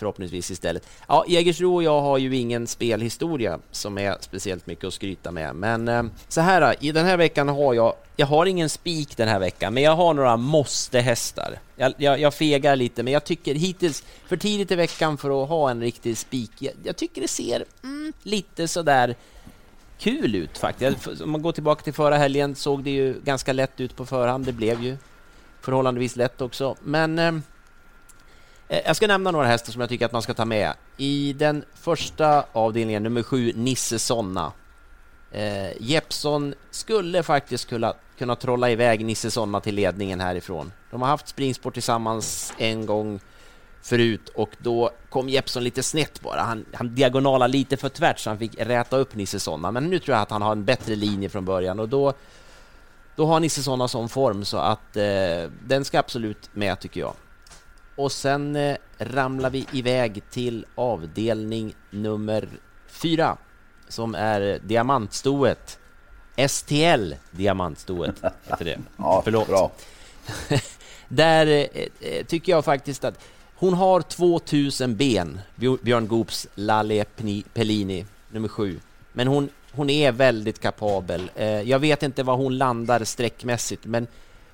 förhoppningsvis istället. Ja, Jägersro och jag har ju ingen spelhistoria som är speciellt mycket att skryta med. Men eh, så här, i den här veckan har jag, jag har ingen spik den här veckan, men jag har några måste-hästar. Jag, jag, jag fegar lite, men jag tycker hittills för tidigt i veckan för att ha en riktig spik. Jag, jag tycker det ser mm, lite sådär kul ut faktiskt. Jag- Om man går tillbaka till förra helgen såg det ju ganska lätt ut på förhand. Det blev ju förhållandevis lätt också. Men eh, Eh, jag ska nämna några hästar som jag tycker att man ska ta med. I den första avdelningen, nummer sju, Nisse Sonna. Eh, Jeppson skulle faktiskt kunna, kunna trolla iväg Nisse Sonna till ledningen härifrån. De har haft springsport tillsammans en gång förut och då kom Jeppson lite snett bara. Han, han diagonala lite för tvärt så han fick räta upp Nisse Sonna. Men nu tror jag att han har en bättre linje från början och då då har Nisse Sonna sån form så att eh, den ska absolut med tycker jag. Och sen eh, ramlar vi iväg till avdelning nummer fyra som är diamantstoet. STL Diamantstoet heter det. Ja, Förlåt. bra. Där eh, eh, tycker jag faktiskt att hon har 2000 ben, Björ- Björn Goops Lalle Pellini, nummer sju. Men hon, hon är väldigt kapabel. Eh, jag vet inte var hon landar sträckmässigt, men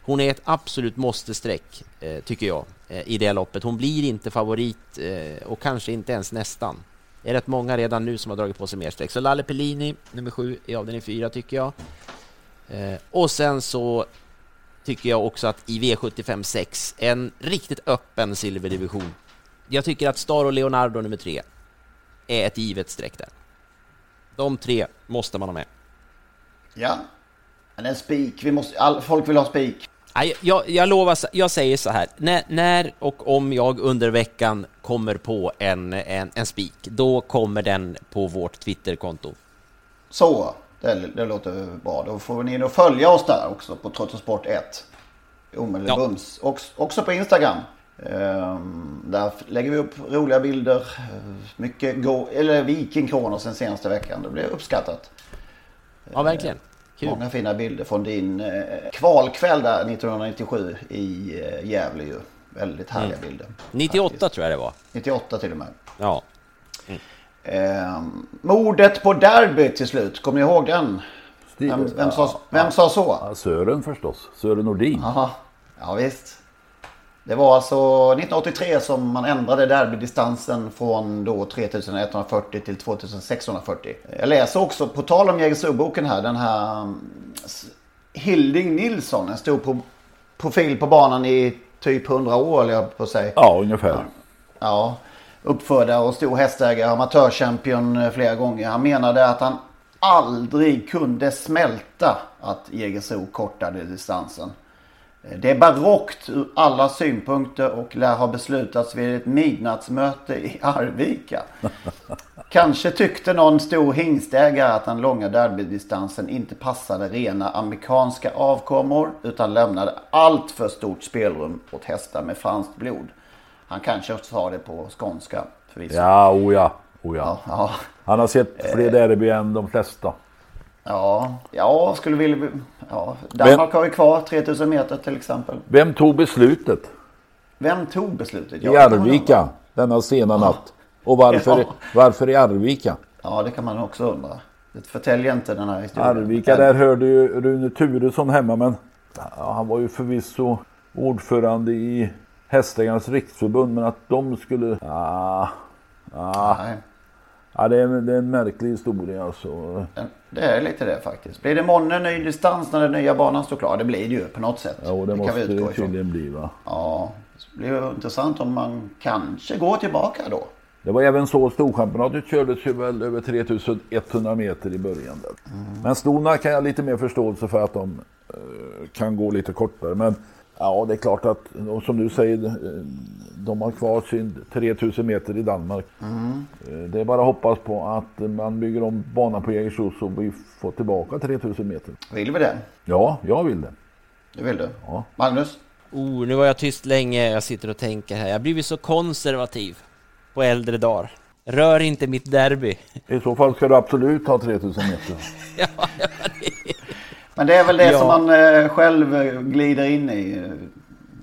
hon är ett absolut måste-streck, eh, tycker jag, Eh, i det loppet. Hon blir inte favorit eh, och kanske inte ens nästan. Det är rätt många redan nu som har dragit på sig mer streck. Så Lalle Pellini, nummer sju, i avdelning fyra, tycker jag. Eh, och sen så tycker jag också att i V75 6, en riktigt öppen silverdivision. Jag tycker att Star och Leonardo nummer tre är ett givet streck där. De tre måste man ha med. Ja. Men en spik, vi måste, all, folk vill ha spik. Nej, jag, jag lovar, jag säger så här, när, när och om jag under veckan kommer på en, en, en spik, då kommer den på vårt Twitterkonto. Så, det, det låter bra. Då får ni då följa oss där också på Trottosport 1. Omedelbums. Ja. Också, också på Instagram. Um, där lägger vi upp roliga bilder. Mycket go eller Viking sen senaste veckan. Det blir uppskattat. Ja, verkligen. Kul. Många fina bilder från din eh, kvalkväll där 1997 i eh, Gävle ju. Väldigt härliga mm. bilder. 98 faktiskt. tror jag det var. 98 till och med. Ja. Mm. Eh, mordet på Derby till slut. Kommer ni ihåg den? Vem, vem, sa, vem sa så? Ja, Sören förstås. Sören Nordin. Aha. Ja visst. Det var alltså 1983 som man ändrade derbydistansen från då 3140 till 2640. Jag läser också, på tal om Jägersro-boken här, den här mm, Hilding Nilsson, en stor profil på banan i typ 100 år, eller jag på säga. Ja, ungefär. Ja. ja. Uppfödare och stor hästägare, amatörchampion eh, flera gånger. Han menade att han aldrig kunde smälta att Jägersro kortade distansen. Det är barockt ur alla synpunkter och lär ha beslutats vid ett midnattsmöte i Arvika. Kanske tyckte någon stor hingstägare att den långa derbydistansen inte passade rena amerikanska avkommor utan lämnade allt för stort spelrum åt hästar med franskt blod. Han kanske sa det på skånska förvisso. Ja, o ja. O ja. ja, ja. Han har sett fler derby än de flesta. Ja, ja skulle vilja... Ja, Danmark Vem? har ju kvar 3000 meter till exempel. Vem tog beslutet? Vem tog beslutet? I Arvika denna sena ja. natt. Och varför, ja. varför i Arvika? Ja, det kan man också undra. Det förtäljer inte den här historien. Arvika, där hörde ju Rune Turesson hemma men han var ju förvisso ordförande i Hästägarnas riksförbund men att de skulle... Ah, ah. Nej. Ja, det är, det är en märklig historia alltså. Det är lite det faktiskt. Blir det månne ny distans när den nya banan står klar? Det blir det ju på något sätt. Ja, det, det måste det tydligen bli va? Ja, det blir ju intressant om man kanske går tillbaka då. Det var även så Storchampionatet kördes ju väl över 3100 meter i början. Mm. Men Stona kan jag lite mer förståelse för att de uh, kan gå lite kortare. Men Ja, det är klart att som du säger, de har kvar sin 3000 meter i Danmark. Mm. Det är bara att hoppas på att man bygger om banan på Jägersro så vi får tillbaka 3000 meter. Vill vi det? Ja, jag vill det. Du vill det? Ja. Magnus? Oh, nu var jag tyst länge. Jag sitter och tänker här. Jag har blivit så konservativ på äldre dagar. Rör inte mitt derby. I så fall ska du absolut ha 3000 meter. ja, ja, det men det är väl det ja. som man eh, själv glider in i. Eh,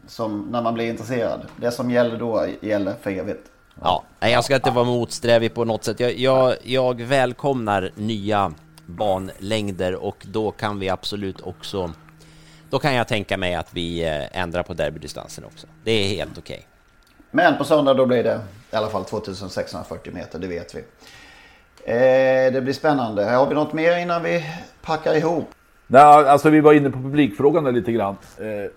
som när man blir intresserad. Det som gäller då gäller för evigt. Ja, jag ska inte vara motsträvig på något sätt. Jag, jag, jag välkomnar nya banlängder och då kan vi absolut också då kan jag tänka mig att vi eh, ändrar på derbydistansen också. Det är helt okej. Okay. Men på söndag då blir det i alla fall 2640 meter, det vet vi. Eh, det blir spännande. Har vi något mer innan vi packar ihop? Nej, alltså vi var inne på publikfrågan där lite grann. Eh,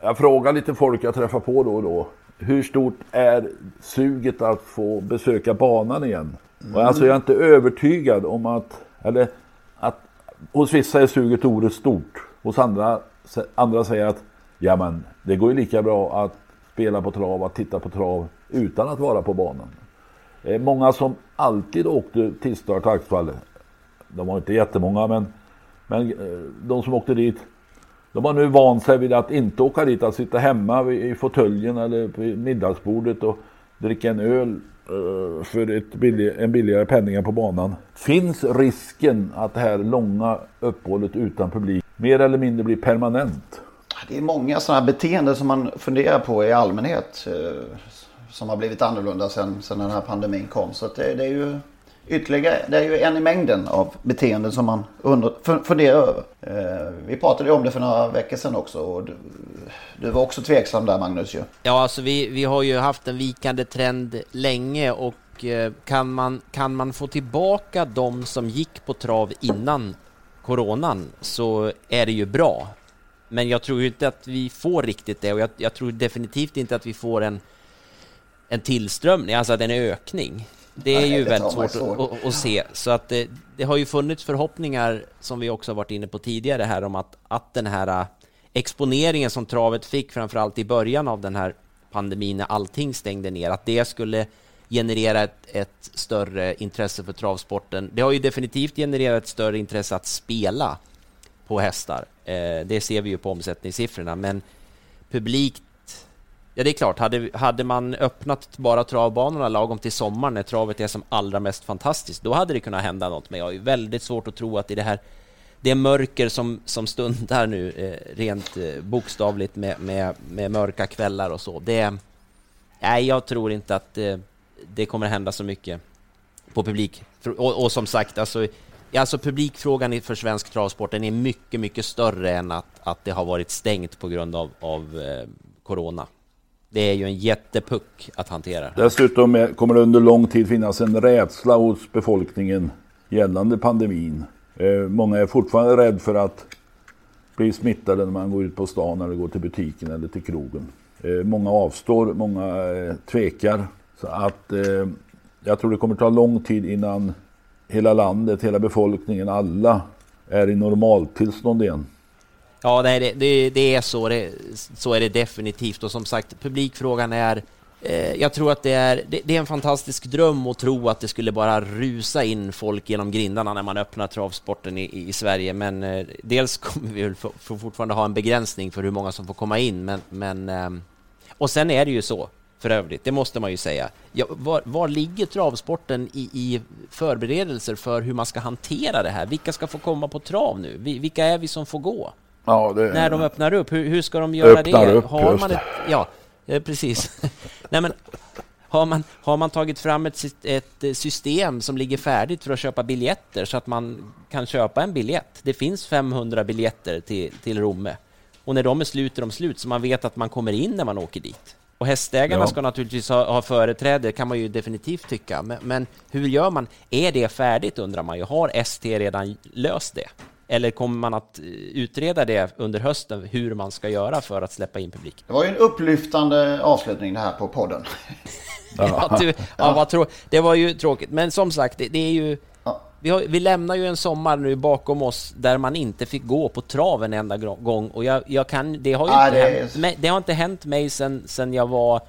jag frågar lite folk jag träffar på då och då. Hur stort är suget att få besöka banan igen? Mm. Och alltså jag är inte övertygad om att, eller att hos vissa är suget oerhört stort. Hos andra, andra säger att ja men det går ju lika bra att spela på trav, att titta på trav utan att vara på banan. Eh, många som alltid åkte till Start Axvall, de var inte jättemånga men men eh, de som åkte dit, de har nu vant sig vid att inte åka dit, att sitta hemma i fåtöljen eller vid middagsbordet och dricka en öl eh, för ett billig, en billigare penning än på banan. Finns risken att det här långa uppehållet utan publik mer eller mindre blir permanent? Det är många sådana här beteenden som man funderar på i allmänhet eh, som har blivit annorlunda sedan den här pandemin kom. Så det, det är ju ytterligare, det är ju en i mängden av beteenden som man under, funderar över. Eh, vi pratade ju om det för några veckor sedan också och du, du var också tveksam där Magnus ju. Ja, alltså vi, vi har ju haft en vikande trend länge och eh, kan man, kan man få tillbaka de som gick på trav innan coronan så är det ju bra. Men jag tror ju inte att vi får riktigt det och jag, jag tror definitivt inte att vi får en, en tillströmning, alltså en ökning. Det är Nej, ju det väldigt svårt att, se. Så att det, det har ju funnits förhoppningar, som vi också har varit inne på tidigare här, om att, att den här äh, exponeringen som travet fick, framförallt i början av den här pandemin när allting stängde ner, att det skulle generera ett, ett större intresse för travsporten. Det har ju definitivt genererat ett större intresse att spela på hästar. Eh, det ser vi ju på omsättningssiffrorna, men publikt Ja, det är klart. Hade, hade man öppnat bara travbanorna lagom till sommaren när travet är som allra mest fantastiskt, då hade det kunnat hända något. Men jag har ju väldigt svårt att tro att i det här det mörker som, som stundar nu, eh, rent eh, bokstavligt med, med, med mörka kvällar och så. Det, nej, jag tror inte att eh, det kommer hända så mycket på publik. Och, och som sagt, alltså, alltså publikfrågan för svensk travsport den är mycket, mycket större än att, att det har varit stängt på grund av, av eh, corona. Det är ju en jättepuck att hantera. Dessutom kommer det under lång tid finnas en rädsla hos befolkningen gällande pandemin. Eh, många är fortfarande rädda för att bli smittade när man går ut på stan eller går till butiken eller till krogen. Eh, många avstår, många eh, tvekar. Så att jag tror det kommer ta lång tid innan hela landet, hela befolkningen, alla är i normaltillstånd igen. Ja, nej, det, det, det är så. Det, så är det definitivt. Och som sagt, publikfrågan är... Eh, jag tror att det är, det, det är en fantastisk dröm att tro att det skulle bara rusa in folk genom grindarna när man öppnar travsporten i, i Sverige. Men eh, dels kommer vi väl få, få fortfarande ha en begränsning för hur många som får komma in. Men, men, eh, och sen är det ju så, för övrigt, det måste man ju säga. Ja, var, var ligger travsporten i, i förberedelser för hur man ska hantera det här? Vilka ska få komma på trav nu? Vilka är vi som får gå? Ja, det, när de öppnar upp, hur, hur ska de göra Öppnar det? upp, har man ett, ja, eh, precis. Nej, men har man, har man tagit fram ett, ett eh, system som ligger färdigt för att köpa biljetter så att man kan köpa en biljett? Det finns 500 biljetter till, till Romme och när de är slut är de slut så man vet att man kommer in när man åker dit. Och hästägarna Ja. ska naturligtvis ha, ha företräde, kan man ju definitivt tycka. Men, men hur gör man? Är det färdigt undrar man ju. Har ST redan löst det? Eller kommer man att eh, utreda det under hösten, hur man ska göra för att släppa in publik? Det var ju en upplyftande avslutning det här på podden. Ja, du, ja, vad trå- det var ju tråkigt, men som sagt, det, det är ju... Vi, har, vi lämnar ju en sommar nu bakom oss där man inte fick gå på trav en enda gång och jag, jag kan, det har ju Nej, inte, det är- hänt, mig- det har inte hänt mig sen, sen jag var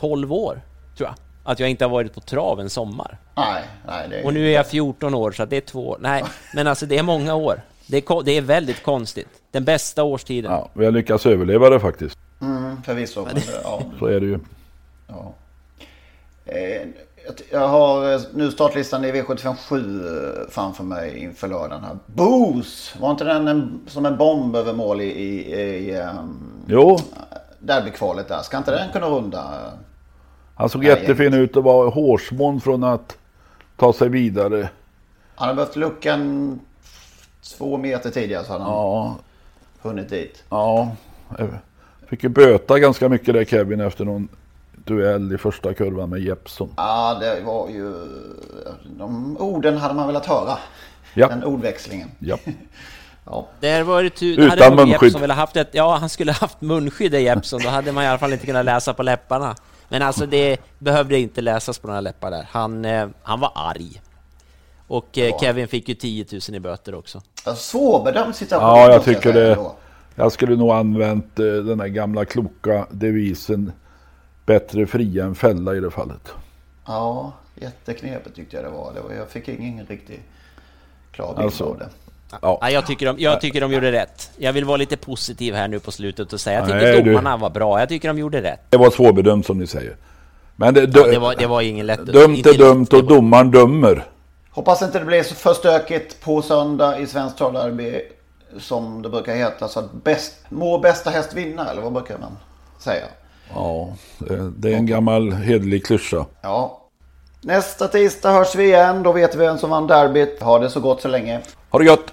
12 år, tror jag. Att jag inte har varit på trav en sommar. Nej, nej. Det är... Och nu är jag 14 år, så att det är två... Nej, men alltså det är många år. Det är, det är väldigt konstigt. Den bästa årstiden. Ja, vi har lyckats överleva det faktiskt. Mm, förvisso. Men, ja. Så är det ju. Ja. Eh, jag- har eh, nu startlistan i V757 framför mig inför lördagen här. Boos! Var inte den en, som en bomb över mål i, i, i um, Jo, derbykvalet där? Ska inte den kunna runda? Han såg Nej, jättefin ut och var hårsmån från att ta sig vidare. Han har behövt luckan två meter tidigare så hade han Ja, hunnit dit. ja. Jag Fick ju böta ganska mycket där Kevin efter någon duell i första kurvan med Jeppson. Ja, det var ju... De orden hade man velat höra. Ja. Den ordväxlingen. Ja. Ja. Där var det tur. Utan hade munskydd. Jeppson velat haft ett, ja, han skulle haft munskydd i Jeppson. Då hade man i alla fall inte kunnat läsa på läpparna. Men alltså det behövde inte läsas på några läppar där. Han, eh, han var arg. Och eh, Ja. Kevin fick ju 10 000 i böter också. Svårbedömd situation. Ja, jag tycker det. Jag skulle nog använt eh, den här gamla kloka devisen bättre fria än fälla i det fallet. Ja, jätteknepigt tyckte jag det var. Det var jag fick ingen riktig klar bild Alltså, av det. Ja. Ja, jag, tycker de, jag tycker de gjorde rätt. Jag vill vara lite positiv här nu på slutet och säga jag tycker Nej, du- domarna var bra. Jag tycker de gjorde rätt. Det var svårbedömt som ni säger. Men det, Ja, det, var, det var ingen lätt... inte är lätt. dumt och domaren dömer. Hoppas inte det blir så för stökigt på söndag i Svenskt Travderby. Som det brukar heta. Så att bäst, må bästa häst vinna. Eller vad brukar man säga? Ja, det, det är en gammal hederlig klyscha. Ja. Nästa tisdag hörs vi igen. Då vet vi vem som vann derbyt. Ha det så gott så länge. Ha det gött!